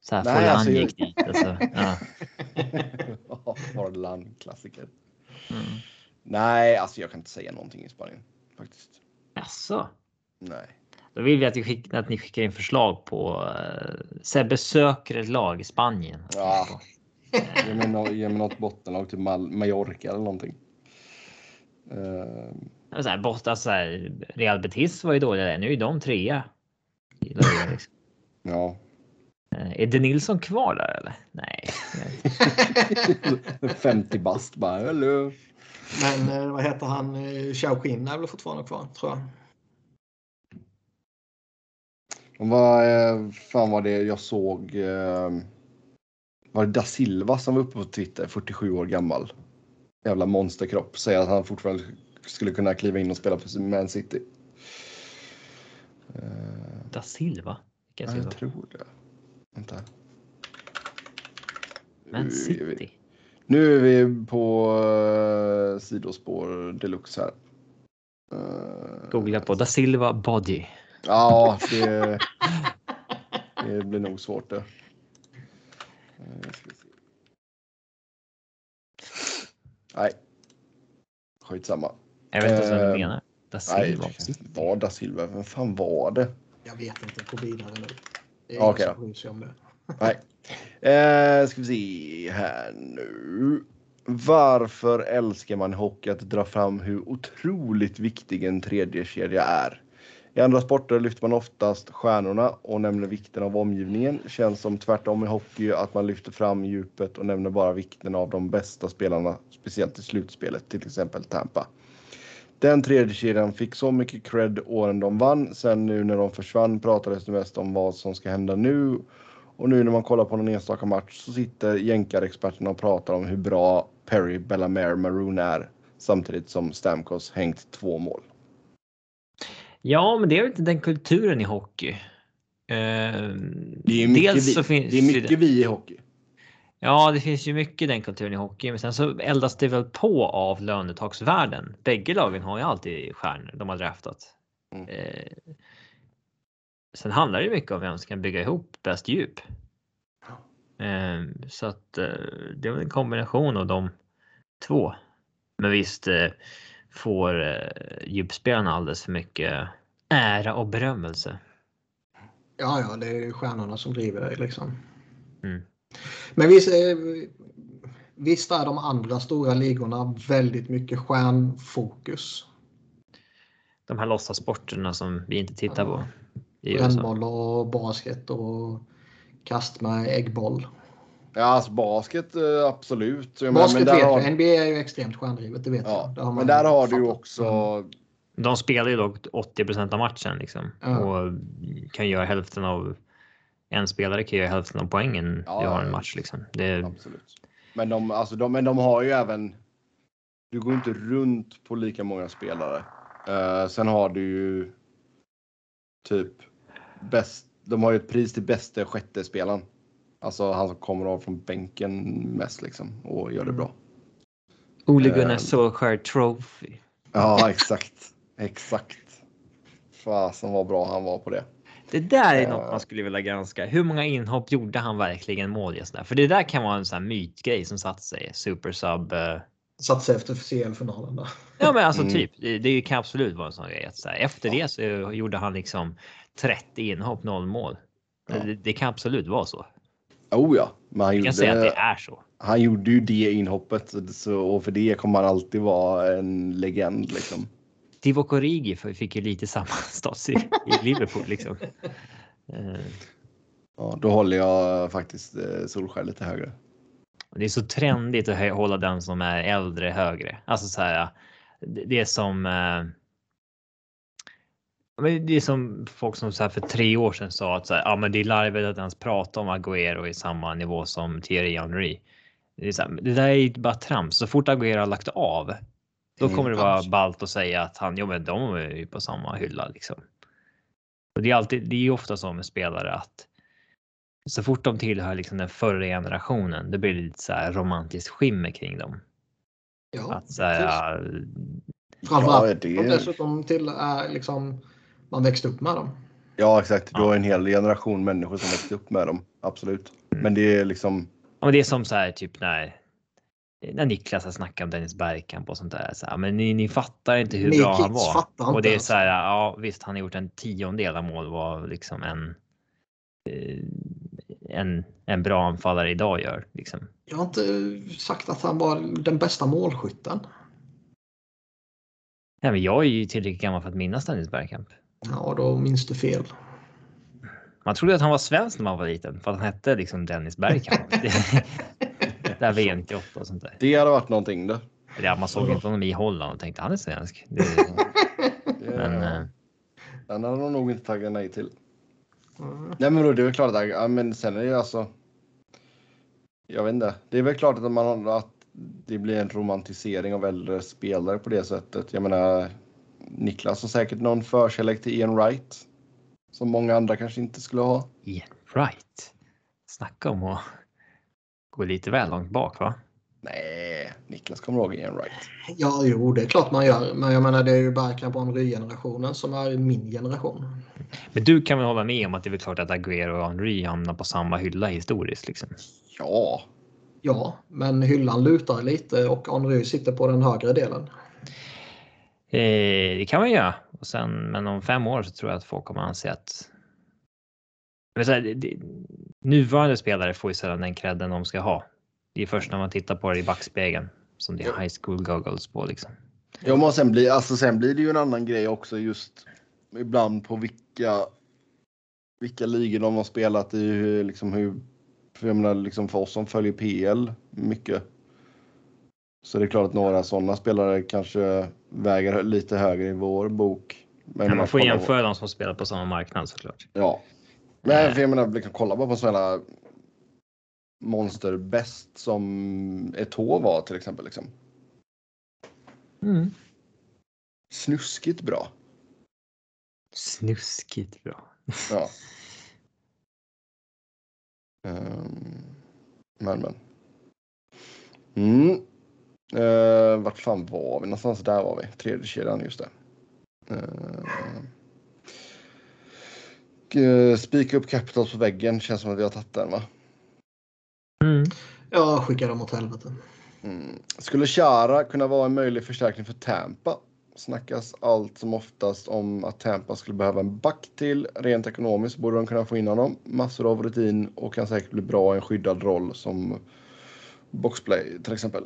Så här, Nej, Forlan alltså, jag- gick dit. Alltså. [laughs] Ja. Forlan, klassiker. Mm. Nej, alltså jag kan inte säga någonting i Spanien faktiskt. Jaså? Nej. Då vill vi att, skick, att ni skickar in förslag på uh, Sebbe söker ett lag i Spanien. Ja. Ge mig, no, ge mig något bottenlag, typ Mal- Mallorca eller någonting. Eh, Så här, borta, så här, Real Betis var ju dåliga där. Nu är de trea. Liksom. ja. Eh, Är det Nilsson kvar där eller? Nej. [laughs] 50 bast bara. Hello. Men eh, vad heter han? Eh, Xiao Qin är väl fortfarande kvar tror jag. Och Vad fan var det jag såg? Var det da Silva som var uppe på Twitter, 47 år gammal? Jävla monsterkropp. Säger att han fortfarande skulle kunna kliva in och spela för Man City. Eh, Da Silva? Vilka ja, jag tror det. Vänta. Man City? Nu är vi på uh, sidospår deluxe här. Eh, Googla på Da Silva Body. Ja, det, det blir nog svårt det. Eh, ska se. Nej. Skitsamma. Jag vet inte vad du Eh, menar. Da Nej, Silva det var da Silva. Vem fan var det? Jag vet inte. Gå vidare nu. Det är Okej ingen då. som bryr sig om det. [laughs] Nej. Eh, ska vi se här nu. Varför älskar man hockey att dra fram hur otroligt viktig en tredje kedja är? I andra sporter lyfter man oftast stjärnorna och nämner vikten av omgivningen. Känns som tvärtom i hockey att man lyfter fram djupet och nämner bara vikten av de bästa spelarna, speciellt i slutspelet, till exempel Tampa. Den tredje kedjan fick så mycket cred åren de vann. Sen nu när de försvann pratades det mest om vad som ska hända nu Och nu när man kollar på någon enstaka match så sitter jänkarexperterna och pratar om hur bra Perry Bellamare, Maroon är. Samtidigt som Stamkos hängt två mål. Ja, men det är väl inte den kulturen i hockey. Eh, Det är mycket, dels vi, så finns det är mycket vi i hockey. Ja, det finns ju mycket den kulturen i hockey, men sen så eldas det väl på av lönetaksvärden. Bägge lagen har ju alltid stjärnor de har draftat. Mm. Eh, sen handlar det mycket om vem som kan bygga ihop bäst djup. Eh, så att eh, det är väl en kombination av de två. Men visst eh, får eh, djupspelarna alldeles för mycket ära och berömmelse. Ja, ja, det är stjärnorna som driver det liksom. Mm. Men visst, eh, visst är de andra stora ligorna väldigt mycket stjärnfokus. De här låtsassporterna som vi inte tittar på. i USA. Brännboll och basket och kast med äggboll. Ja, alltså basket eh, absolut. Jag Basket men vet har, jag. NBA är ju extremt stjärndrivet, det vet ja, jag. Det men där har du ju också De spelar ju dock 80% av matchen liksom Ja. och kan göra hälften av en spelare kan göra hälften av poängen Ja, du har ja, en match liksom. Det, Absolut. Men de, alltså de, men de har ju även. Du går inte runt på lika många spelare. Eh, sen har du ju. Typ bäst. De har ju ett pris till bästa sjätte spelaren. Alltså han som kommer av från bänken mest liksom och gör det bra. Ole Gunnar Eh. Solskjaer Trophy. Ja, exakt. Exakt. Fasen vad bra han var på det. Det där är Ja. något man skulle vilja granska. Hur många inhopp gjorde han verkligen mål just där? För det där kan vara en sån här mytgrej som satt sig. Super sub. eh, Satt sig efter CL-finalen där. Ja, men alltså Mm. typ. Det, det kan absolut vara en sån grej. Att så här, efter det så gjorde han liksom 30 inhopp, noll mål. Ja. Det, det kan absolut vara så. Oh ja, men han Jag kan säga att gjorde, det är så. han gjorde ju det inhoppet så, och för det kommer han alltid vara en legend liksom. Divock Origi fick ju lite samma [laughs] status i, i Liverpool liksom. Eh, Ja, då håller jag faktiskt eh, Solskjaer lite högre. det är så trendigt att hålla den som är äldre högre. Alltså så här. Det, det är som. Eh, men det är som folk som så här för tre år sedan sa att så här, ja, men det är larvigt att ens prata om Agüero i samma nivå som Thierry Henry. Det, är så här, det där är ju bara trams. Så fort Agüero har lagt av, då Mm, kommer det vara ballt att säga att han, ja men de är ju på samma hylla liksom. Och det är alltid, det är ju ofta så med spelare att så fort de tillhör liksom den förra generationen, då blir det lite så här romantiskt skimmer kring dem. Ja, Att så här, Framförallt Ja, och det, dessutom till är liksom man växte upp med dem. ja, exakt. Du har en hel generation människor som växte upp med dem. Absolut. Mm. Men det är liksom. Ja, men det är som så här typ när när Niklas har snackat om Dennis Bergkamp och sånt där. Så här, men ni, ni fattar inte hur Ni bra han var. Och det är så här, ja visst han har gjort en tiondel av mål vad liksom en eh, en, en bra anfallare idag gör. Liksom. Jag har inte sagt att han var den bästa målskytten. Nej, men jag är ju tillräckligt gammal för att minnas Dennis Bergkamp. Ja, då minns du fel. Man trodde att han var svensk när man var liten för att han hette liksom Dennis Bergkamp. [laughs] Det- Där VM 98 och sånt där. Det hade varit någonting det. Ja, man såg inte honom i Holland och tänkte han är svensk. Det, [laughs] det men eh, Den hade de nog inte tagit nej till. Mm. Nej men då, det är väl klart att, ja, men sen är det ju alltså. Jag vet inte. Det är väl klart att man att det blir en romantisering av äldre spelare på det sättet. Jag menar Niklas har säkert någon förkärlek till Ian Wright. Som många andra kanske inte skulle ha. Ian Wright. Snacka om att gå lite väl långt bak va? Nej, Niklas kommer ihåg Ian Wright. Ja, jo, det är klart man gör. Men jag menar, det är ju och Henry-generationen som är min generation. Men du kan väl hålla med om att det är väl klart att Agüero och Henry hamnar på samma hylla historiskt liksom. Ja, Ja, men hyllan lutar lite och Henry sitter på den högre delen. Eh, det kan man göra. Och sen, men om fem år så tror jag att folk kommer anse att här, det, det, nuvarande spelare får ju sällan den credden de ska ha. Det är först när man tittar på det i backspegeln som det är high school goggles på liksom. Ja, men sen blir, alltså, sen blir det ju en annan grej också just ibland på vilka, vilka ligor de har spelat i. Hur, liksom, hur, för jag menar, liksom för oss som följer PL mycket. Så det är klart att några sådana spelare kanske väger lite högre i vår bok. Men Men man får jämföra de som spelar på samma marknad såklart. Ja, Men för jag menar, liksom, kolla bara på sådana monster bäst som Eto'o var till exempel. Liksom. Mm. Snuskigt bra. Snuskigt bra. Ja. [laughs] Ehm, men men. Mm. Uh, vart fan var vi någonstans? Där var vi. Tredje kedjan, just det. Uh, spika upp Capitals på väggen. Känns som att vi har tagit den va? Mm. Jag skickar dem åt helvete. Mm. Skulle Chara kunna vara en möjlig förstärkning för Tampa? Snackas allt som oftast om att Tampa skulle behöva en back till. Rent ekonomiskt borde de kunna få in honom. Massor av rutin och kan säkert bli bra i en skyddad roll som boxplay till exempel.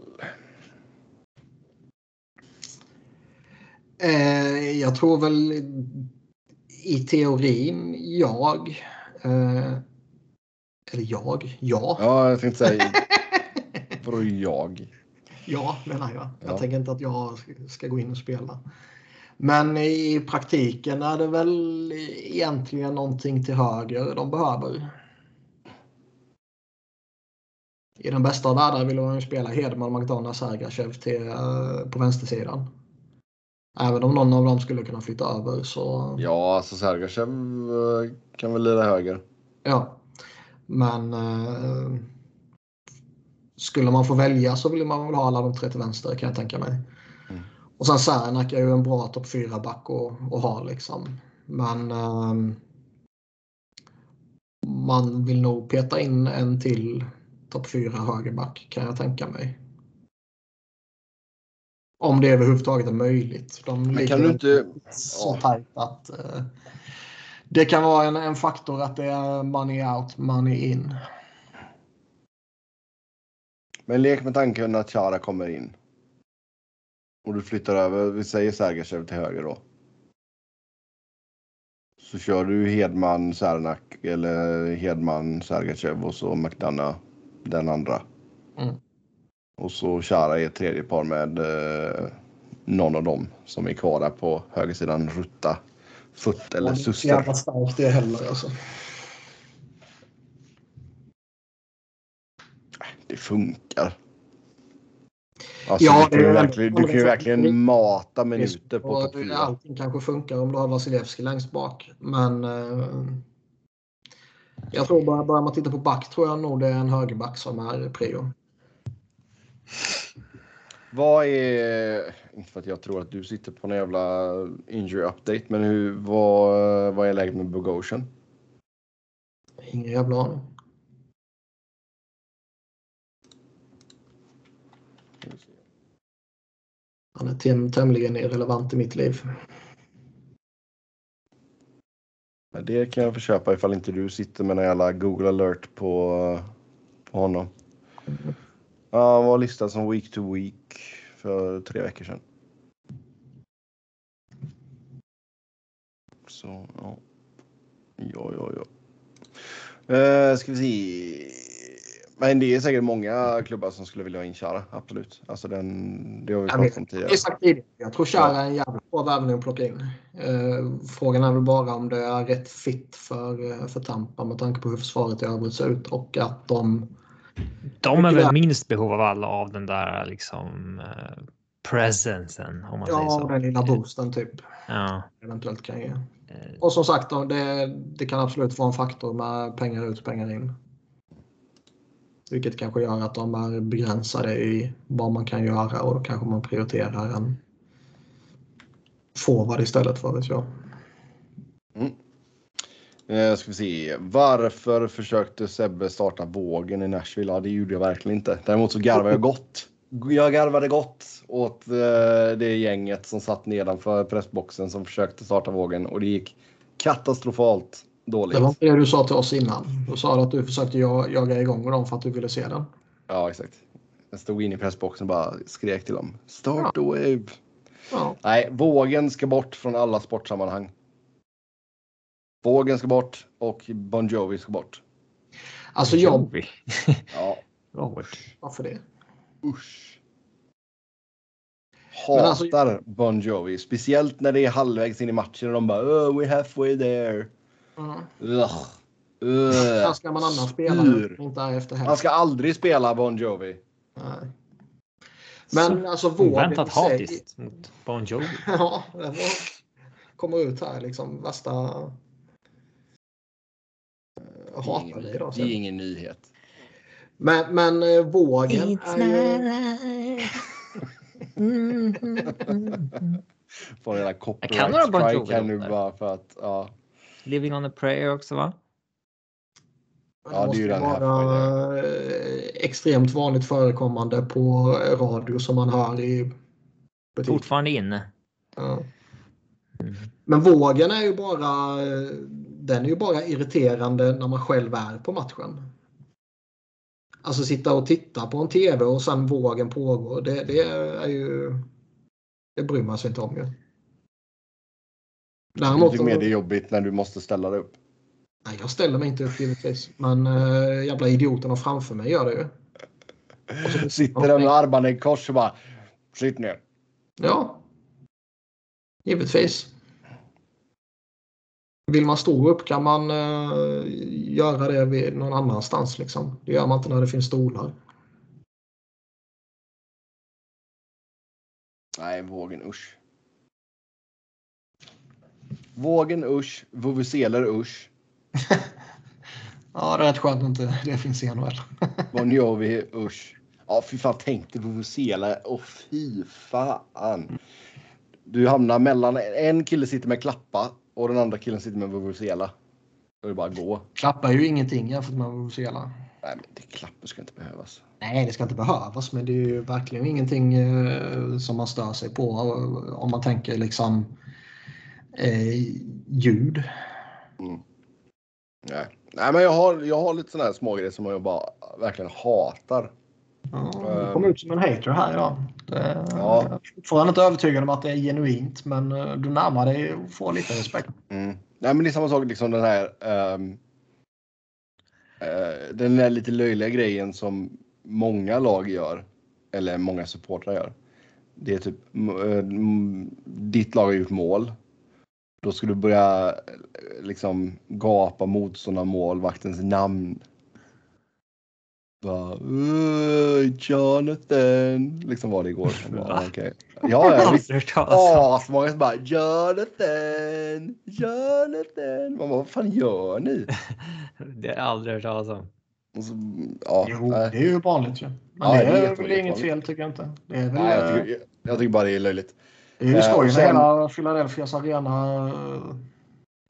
Eh, jag tror väl i teorin jag. Eh, eller jag? Ja. Ja, jag tänkte säga. [laughs] Vadå jag? Ja, menar jag. Jag Ja. tänker inte att jag ska gå in och spela. Men i praktiken är det väl egentligen någonting till höger de behöver. I den bästa av världar vill man ju spela Hedman, McDonough, till, eh, på vänstersidan. Även om någon av dem skulle kunna flytta över så Ja, alltså Sergachev eh, kan väl lira höger. ja. Men eh, skulle man få välja så vill man väl ha alla de tre till vänster kan jag tänka mig. Mm. Och sen Särnak är ju en bra topp 4 back att, att ha liksom. Men ehm, man vill nog peta in en till topp 4 högerback kan jag tänka mig. Om det överhuvudtaget är möjligt. De Men ligger kan du inte... så tajt att eh, det kan vara en, en faktor att det är money out, money in. Men lek med tanken att Chara kommer in. Och du flyttar över, vi säger Sergachev till höger då. Så kör du Hedman, Särnak eller Hedman, Sergachev och så McDonough den andra. Mm. Och så Chara är ett tredje par med eh, någon av dem som är kvar där på högersidan. Rutta, Futt eller Suster. jävla starkt det heller alltså. Det funkar. Alltså, Ja, du, kan det ju verkligen, du kan ju verkligen mata minuter på topp fyra. allting kanske funkar om du har Vasilevski längst bak. Men eh, jag tror bara börjar man titta på back tror jag nog det är en högerback som är prio. Vad är, inte för att jag tror att du sitter på en jävla injury update, men hur, vad, vad är läget med Bogosian? Ingen jävla aning. Han är tämligen irrelevant i mitt liv. Det kan jag förköpa ifall inte du sitter med en jävla Google alert på, på honom. Ja, var listad som week to week för tre veckor sedan. Så, ja. Ja, ja, ja. Uh, ska vi se. Men det är säkert många klubbar som skulle vilja ha in Chara, absolut. Alltså den, det har vi pratat om tidigare. Jag tror Chara är en jävligt bra värvning att plocka in. Eh, frågan är väl bara om det är rätt fit för, eh, för Tampa med tanke på hur försvaret i övrigt ser ut och att de De är väl minst behov av alla av den där liksom eh, presensen om man säger ja, så. den lilla boosten typ Ja. eventuellt kan ge. eh, Och som sagt, då, det, det kan absolut vara en faktor med pengar ut och pengar in. Vilket kanske gör att de är begränsade i vad man kan göra och då kanske man prioriterar en forward istället för vet jag. Eh, ska vi se. Varför försökte Sebbe starta vågen i Nashville? Ja, det gjorde jag verkligen inte. Däremot så garvade jag gott. Jag garvade gott åt eh, det gänget som satt nedanför pressboxen som försökte starta vågen och det gick katastrofalt dåligt. Det var det du sa till oss innan. Du sa att du försökte ja- jaga igång dem för att du ville se den. Ja, exakt. Jag stod inne i pressboxen och bara skrek till dem. Start the wave. Ja. Nej, vågen ska bort från alla sportsammanhang. Vågen ska bort och Bon Jovi ska bort. Alltså jag... Jovi. [laughs] Ja. Varför det? usch. Men Hatar alltså- Bon Jovi. Speciellt när det är halvvägs in i matchen och de bara oh, we're halfway there. Mm. Ugh. Uh, Här ska man annars spela inte efter Man hälften. ska aldrig spela Bon Jovi. Nej. Men alltså vågen Oväntat i sig- hatiskt mot Bon Jovi. [laughs] Ja, det var, kommer ut här liksom värsta hatar ingen, dig då. det är ingen nyhet. Men, men eh, vågen är ju... Jävla Jag kan copyright strike här nu bara för att. Ja. Living on a prayer också va? Ja, det är måste ju den här vara eh, extremt vanligt förekommande på radio som man hör i butik. Fortfarande inne. Ja. Mm. Men vågen är ju bara eh, den är ju bara irriterande när man själv är på matchen. Alltså sitta och titta på en TV och sen vågen pågår. Det, det är ju det bryr man sig inte om ju. Däremot, tycker mer det är jobbigt när du måste ställa dig upp. nej, jag ställer mig inte upp givetvis. Men äh, jävla idioterna framför mig gör det ju. Så- Sitter där med armarna i kors och bara. Sitt ner. Ja. Givetvis. Vill man stå upp kan man eh, göra det någon annanstans. Liksom. Det gör man inte när det finns stolar. Nej, vågen usch. Vågen usch. Vuvuzeler usch. [laughs] Ja, det är rätt skönt att inte det finns i NHL. [laughs] Bon Jovi usch. Ja, fy fan. Tänk dig vuvuzela. Åh, fy fan. Du hamnar mellan. En kille sitter med klappa och den andra killen sitter med vuvuzela. Då är det bara att gå. Klappar ju ingenting jämfört med Vuvuzela. Nej, men det klappar ska inte behövas. Nej, det ska inte behövas, men det är ju verkligen ingenting eh, som man stör sig på eh, om man tänker liksom eh, ljud. Nej, Nej men jag har, jag har lite sådana här smågrejer som jag bara verkligen hatar. Ja, du kom ut som en hater här idag. Det, Ja. Jag är fortfarande inte övertygad om att det är genuint, men eh, du närmar dig och får lite respekt. Mm. Nej, men det är samma sak liksom den här. ehm, eh, den där lite löjliga grejen som många lag gör. Eller många supportrar gör. Det är typ m- ditt lag har gjort mål. Då ska du börja liksom gapa motståndarmålvaktens namn. Bara, "Åh, Jonathan. Liksom var det igår. [laughs] Jag bara, okej. Ja, ja, visst. Aldrig hört talas om. Som bara Jonathan, Jonathan. Man bara, vad fan gör ni? [laughs] Det har jag aldrig hört talas om. Och så, ja, Jo, nej. det är ju vanligt ju. Men Ja, det det är är väl inget fel tycker jag inte. Det är väl nej jag, eh, tycker, jag tycker bara det är löjligt. det är ju Eh, skoj när hela Philadelphias arena eh,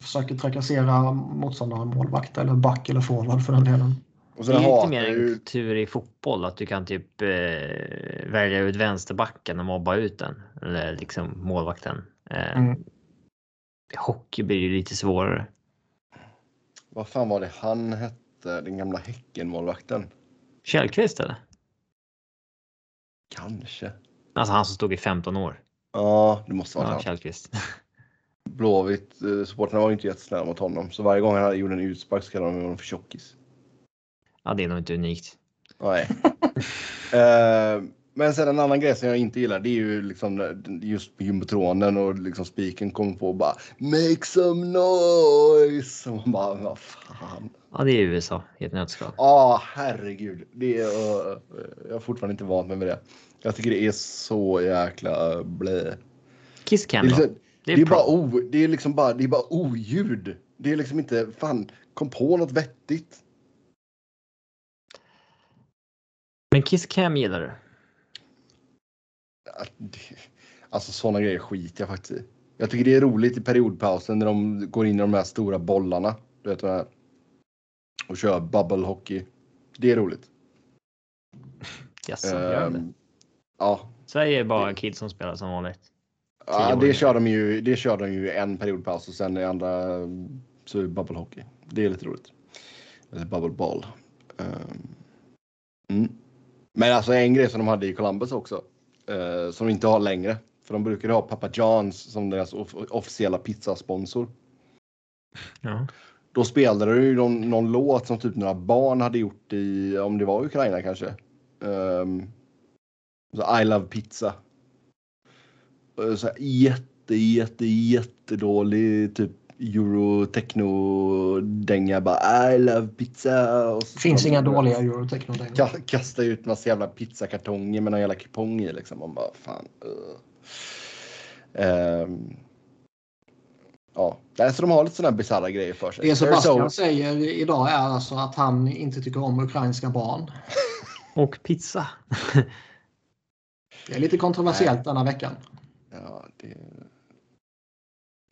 försöker trakassera motståndaren målvakt eller back eller forward för den delen. Det är lite mer en ju, kultur i fotboll att du kan typ eh, välja ut vänsterbacken och mobba ut den. Eller liksom målvakten. Eh, Mm. Hockey blir det lite svårare. vad fan var det han hette, den gamla Häckenmålvakten? Källqvist eller? Kanske. Alltså han som stod i 15 år. Ja, det måste vara Ja, han. Källqvist. Blåvitt, eh, supportrarna var ju inte jättesnälla mot honom. Så varje gång han gjorde en utspark så kallade de honom för tjockis. Ja, det är nog inte unikt. Nej. [laughs] Eh, men sen en annan grej som jag inte gillar det är ju liksom just jumbotronen och liksom spiken kommer på och bara Make some noise! Och man bara, vad fan. Ja, det är USA i ett nötskal. Ja, herregud. Det är, eh, jag har fortfarande inte vant mig med det. Jag tycker det är så jäkla blä. Kiss Det är, Cam liksom, Det är, det är bra. bara o, det är liksom bara, det är bara oljud. Det är liksom inte, fan, kom på något vettigt. Men Kiss Cam gillar du? Det- Alltså sådana grejer skiter jag faktiskt i. Jag tycker det är roligt i periodpausen när de går in i de här stora bollarna. Du vet här. Och kör bubble hockey. Det är roligt. [laughs] Jaså, gör det? Ehm, ja, Sverige är bara kids som spelar som vanligt. ja det, kör de ju, det kör de ju en periodpaus och sen i andra så är det bubble hockey. Det är lite roligt. Eller bubble ball. Ehm, mm. Men alltså en grej som de hade i Columbus också. eh, som de inte har längre. För de brukar ha Papa Johns som deras off- officiella pizzasponsor. Ja. Då spelade de ju någon, någon låt som typ några barn hade gjort i, om det var Ukraina kanske. Um, så I love pizza. Eh, Så här, jätte, jätte, jättedålig typ euro-techno-dänga bara I love pizza. Och så Finns inga dåliga eurotechno ka- Kasta ut massa jävla pizzakartonger med någon jävla kupong i liksom. Man bara fan. Uh. Ehm. ja, så de har lite sådana bisarra grejer för sig. Det Sebastian Arizona- säger idag är alltså att han inte tycker om ukrainska barn. [laughs] Och pizza. Det är lite kontroversiellt denna veckan. Ja, det,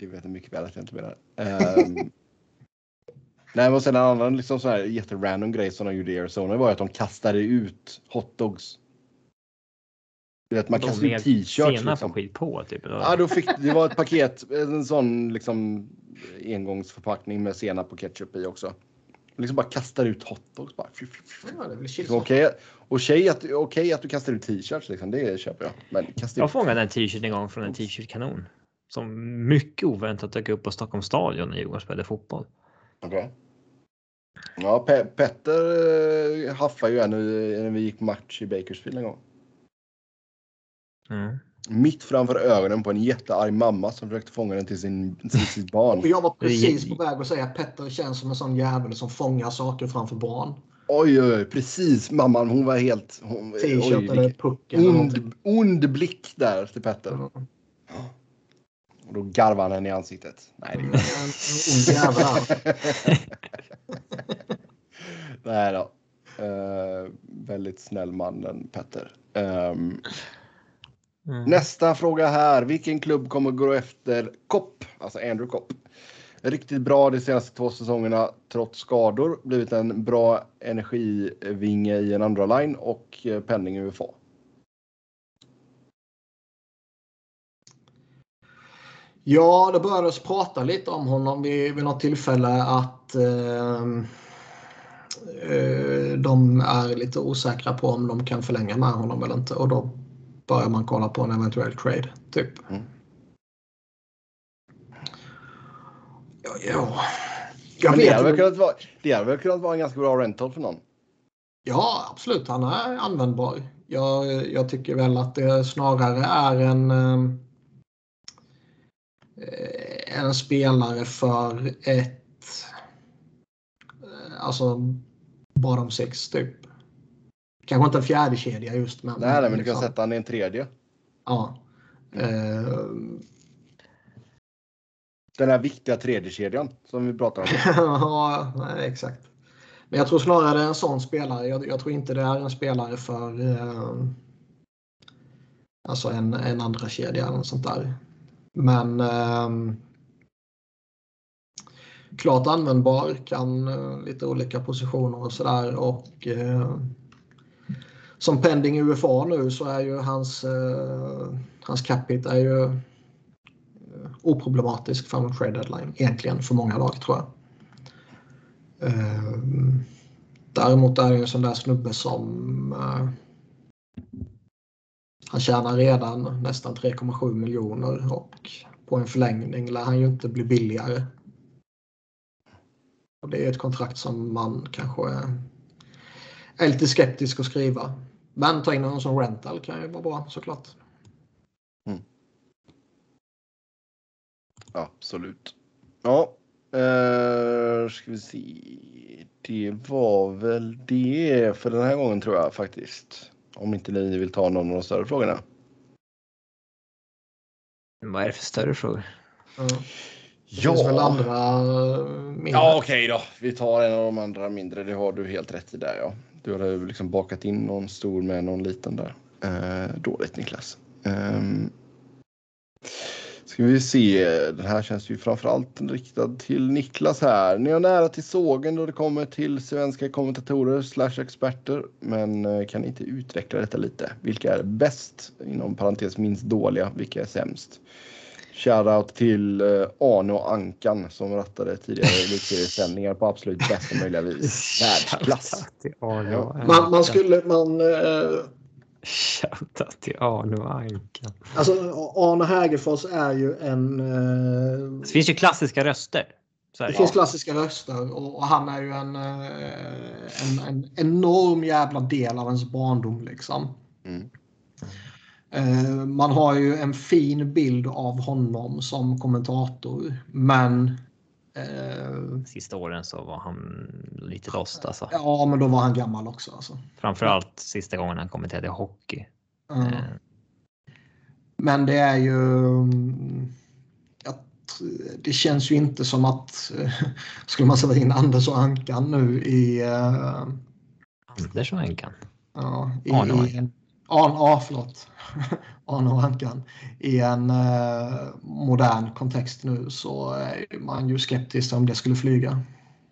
det vet jag mycket väl att jag inte menar. Ehm, [laughs] nej, men sen en annan liksom sån här jätterandom grej som de gjorde i Arizona var att de kastade ut hotdogs. Du vet, man De kastade ut t-shirts. Liksom. och skit på typ. Ja, då fick, det var ett paket, en sån liksom engångsförpackning med senap och ketchup i också. Liksom bara kastar ut hotdogs bara. Ja, det är väl Okej okej att, okej att du kastar ut t-shirts liksom, det köper jag. Men kasta Jag ut fångade en t-shirt en gång från en t-shirt-kanon. Som mycket oväntat dök upp på Stockholms stadion när Djurgården spelade fotboll. Okej. Ja, Pe- Petter eh, haffade ju en nu när vi gick match i Bakersfield en gång. Mm. Mitt framför ögonen på en jättearg mamma som försökte fånga den till, sin, till sitt barn. Och jag var precis på väg att säga att Petter känns som en sån jävel som fångar saker framför barn. Oj, oj, oj, precis. Mamman, hon var helt... T-shirt eller puck ond, ond blick där till Petter. Mm. Och då garvade han henne i ansiktet. Nej, det jävel här. [laughs] Nej då. Eh, väldigt snäll man den Petter. Ehm, Mm. Nästa fråga här. Vilken klubb kommer gå efter Kopp? Alltså Andrew Kopp. Riktigt bra de senaste två säsongerna trots skador. Blivit en bra energivinge i en andra line och eh, penning i UFA. Ja, det började prata lite om honom vid, vid något tillfälle att eh, eh, de är lite osäkra på om de kan förlänga med honom eller inte. Och då börjar man kolla på en eventuell trade, typ. Mm. Ja, ja. Jag det hade, väl kunnat vara, det hade väl kunnat vara en ganska bra rental för någon. Ja, absolut. Han är användbar. Jag, jag tycker väl att det snarare är en, eh, en spelare för ett eh, alltså bottom six typ. Kanske inte en fjärde kedja just men. Nej, nej men du kan liksom, sätta han i en tredje. Ja. Eh, Den här viktiga tredje kedjan som vi pratar om. [laughs] ja, nej, exakt. Men jag tror snarare det är en sån spelare. Jag, jag tror inte det är en spelare för eh, alltså en, en andra kedja eller något sånt där. Men eh, klart användbar, kan eh, lite olika positioner och sådär. Och eh, som pending UFA nu så är ju hans, eh, hans hit är ju eh, oproblematisk för en trade deadline egentligen för många lag tror jag. Eh, Däremot är det en sån där snubbe som eh, han tjänar redan nästan 3,7 miljoner och på en förlängning lär han ju inte bli billigare. Och det är ett kontrakt som man kanske är, lite skeptisk att skriva. Men ta in honom som rental kan ju vara bra såklart. Mm. Absolut. Ja, eh, ska vi se. Det var väl det för den här gången tror jag faktiskt. Om inte ni vill ta någon av de större frågorna. Vad är det för större frågor? Ja. Det finns väl andra eh, mindre. Ja, okej då. Vi tar en av de andra mindre. Det har du helt rätt i där ja. Du ju liksom bakat in någon stor med någon liten där. Eh, dåligt Niklas. Um, ska vi se. Den här känns ju framförallt riktad till Niklas här. Ni har nära till sågen då det kommer till svenska kommentatorer slash experter. Men eh, kan ni inte utveckla detta lite? Vilka är bäst? Inom parentes minst dåliga. Vilka är sämst? Shoutout till eh, Arne och Ankan som rattade tidigare elitseriesändningar på absolut bästa möjliga vis. [laughs] Världsklass. Man, man skulle, man, eh, Shoutout till Arne och Ankan. alltså Arne Hägerfors är ju en eh, Det finns ju klassiska röster. Så är Det det. finns klassiska röster och, och han är ju en, eh, en, en enorm jävla del av ens barndom. Liksom. Mm. Eh, Man har ju en fin bild av honom som kommentator. Men Sista åren så var han lite lost alltså. ja, men då var han gammal också. Alltså. Framförallt sista gången han kommenterade hockey. Mm. Eh, Men det är ju... det känns ju inte som att... eh, [laughs] Skulle man sätta in Anders och Ankan nu i... eh, Anders och Enkan. Ja, i, Arne och en, Arne, ja, förlåt. [laughs] Arne och Ankan. I en eh, modern kontext nu så är man ju skeptisk om det skulle flyga.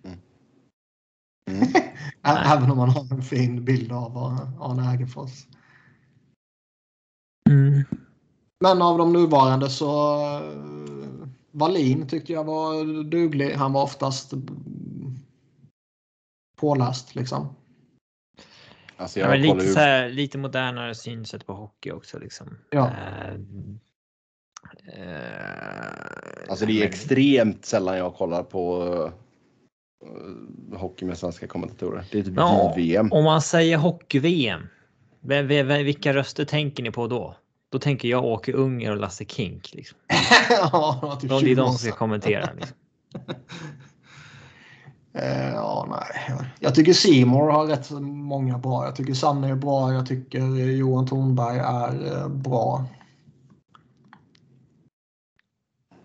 Mm. [laughs] Ä- Även om man har en fin bild av eh, Arne Hägerfors. Mm. Men av de nuvarande så uh, Wallin tyckte jag var duglig. Han var oftast mm, påläst liksom. Alltså Ja, lite, så här, lite modernare synsätt på hockey också. Liksom. Ja. Eh, Alltså det är men- extremt sällan jag kollar på uh, hockey med svenska kommentatorer. Det är typ Ja, JVM. Om man säger hockey-VM, vilka röster tänker ni på då? Då tänker jag Åke Unger och Lasse Kink. Liksom. [laughs] ja, typ De, det 20 är de som ska kommentera. Liksom. [laughs] Eh, ja, nej. Jag tycker Simor har rätt många bra. Jag tycker Sanne är bra. Jag tycker Johan Thornberg är eh, bra.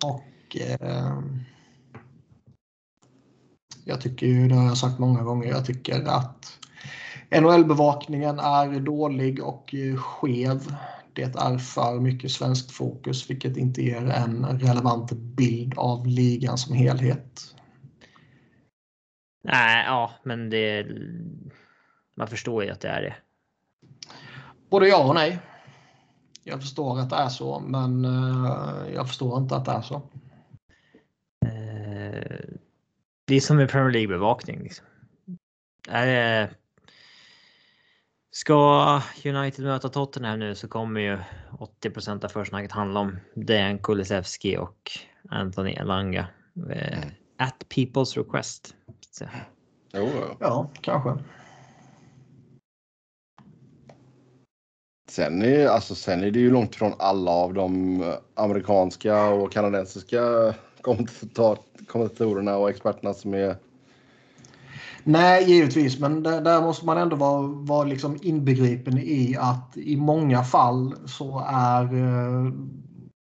Och eh, jag tycker ju, det har jag sagt många gånger, jag tycker att NHL-bevakningen är dålig och eh, skev. Det är för mycket svenskt fokus vilket inte ger en relevant bild av ligan som helhet. Nej, ja, men det... Man förstår ju att det är det. Både ja och nej. Jag förstår att det är så, men eh, jag förstår inte att det är så. Eh, det är som med Premier League-bevakning. Liksom. Är det... Ska United möta Tottenham nu så kommer ju 80% av försnacket handla om Dejan Kulusevski och Anthony Elanga. Eh, at people's request. Så. Jo, jo. Ja, kanske. Sen, är, alltså, sen är det ju långt ifrån alla av de amerikanska och kanadensiska kommentator- kommentatorerna och experterna som är... Nej, givetvis, men där, där måste man ändå vara, vara liksom inbegripen i att i många fall så är eh,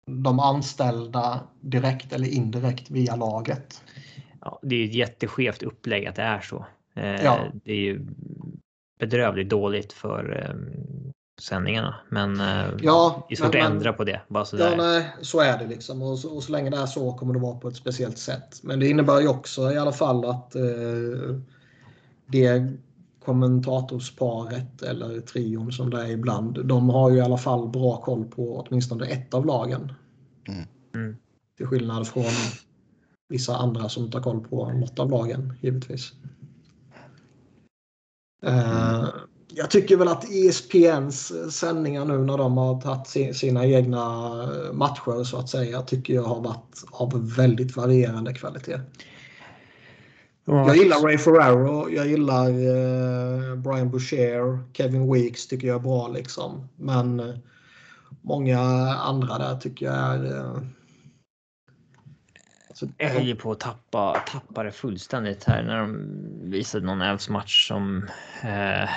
de anställda direkt eller indirekt via laget. Ja, det är ju ett jätteskevt upplägg att det är så. Eh, Ja. Det är ju bedrövligt dåligt för eh, sändningarna. Men eh, Ja, det är svårt men- att men- ändra på det. Bara sådär. Ja, nej, så är det liksom. Och så, och så länge det är så kommer det vara på ett speciellt sätt. Men det innebär ju också i alla fall att eh, det kommentatorsparet eller trion som det är ibland, de har ju i alla fall bra koll på åtminstone ett av lagen. Mm. Mm. Till skillnad från vissa andra som tar koll på något av lagen, givetvis. Eh, jag tycker väl att ESPNs sändningar nu när de har tagit si- sina egna matcher så att säga tycker jag har varit av väldigt varierande kvalitet. Jag gillar Ray Ferraro, jag gillar eh, Brian Boucher, Kevin Weeks tycker jag är bra liksom. Men eh, många andra där tycker jag är... Så, Jag höll ju på att tappa, tappa det fullständigt här när de visade någon Elfs match som... Eh,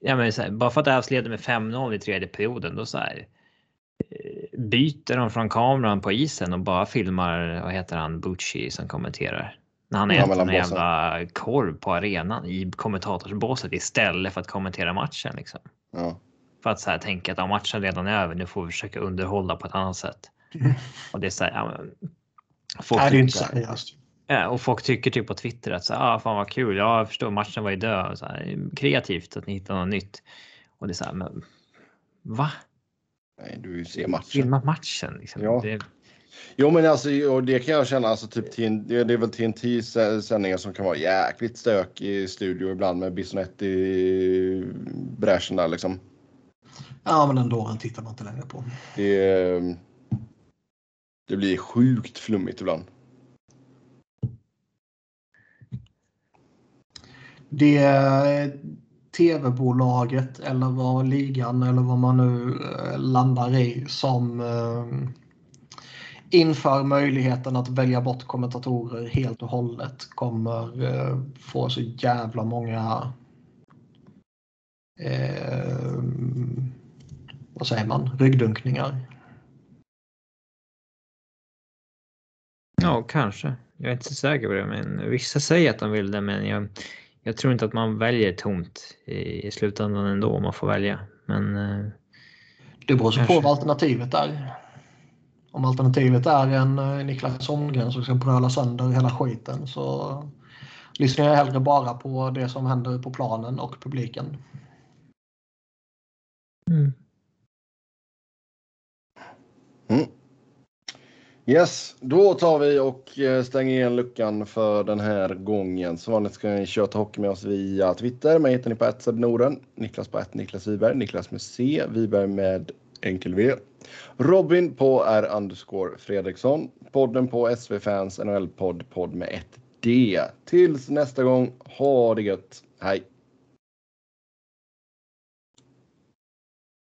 ja, men här, bara för att Elfs leder med 5-0 i tredje perioden, då så här, eh, byter de från kameran på isen och bara filmar, vad heter han, Bucci som kommenterar. När han Ja, äter mellan en jävla korv på arenan i kommentatorsbåset istället för att kommentera matchen. Liksom. Ja. För att så här, tänka att ja, matchen redan är över, nu får vi försöka underhålla på ett annat sätt. Och det är så här, ja, men, folk är det är inte tycker- seriöst. Ja, och folk tycker typ på Twitter att så, ah, fan vad kul, ja, jag förstår matchen var ju död. Så här, kreativt att ni hittar något nytt. Och det är så här, men va? Nej, du vill ju se matchen. Filma matchen liksom. Ja. Det, Jo, men alltså, och det kan jag känna, alltså, typ, TN, det är väl TNTs sändningar som kan vara jäkligt stök i studio ibland med Bissonette i bräschen där liksom. Ja, men ändå han tittar man inte längre på. Det, är- det blir sjukt flummigt ibland. Det tv-bolaget eller vad ligan eller vad man nu eh, landar i som eh, inför möjligheten att välja bort kommentatorer helt och hållet kommer eh, få så jävla många eh, vad säger man, ryggdunkningar. Ja, kanske. Jag är inte så säker på det, men vissa säger att de vill det, men jag, jag tror inte att man väljer tomt i, i slutändan ändå om man får välja. Men... Eh, det beror så kanske. på vad alternativet är. Om alternativet är en eh, Niklas Holmgren som ska bröla sönder hela skiten så lyssnar jag hellre bara på det som händer på planen och publiken. mm. Mm. Yes, då tar vi och eh, stänger igen luckan för den här gången. Som vanligt ska ni köta hockey med oss via Twitter. Mig hittar ni på ett Norden. Niklas på 1. Niklas Wiberg. Niklas med C. Wiberg med enkel V. Robin på R underscore Fredriksson. Podden på SV Fans NHL-podd. Podd med ett D. Tills nästa gång. Ha det gött. Hej!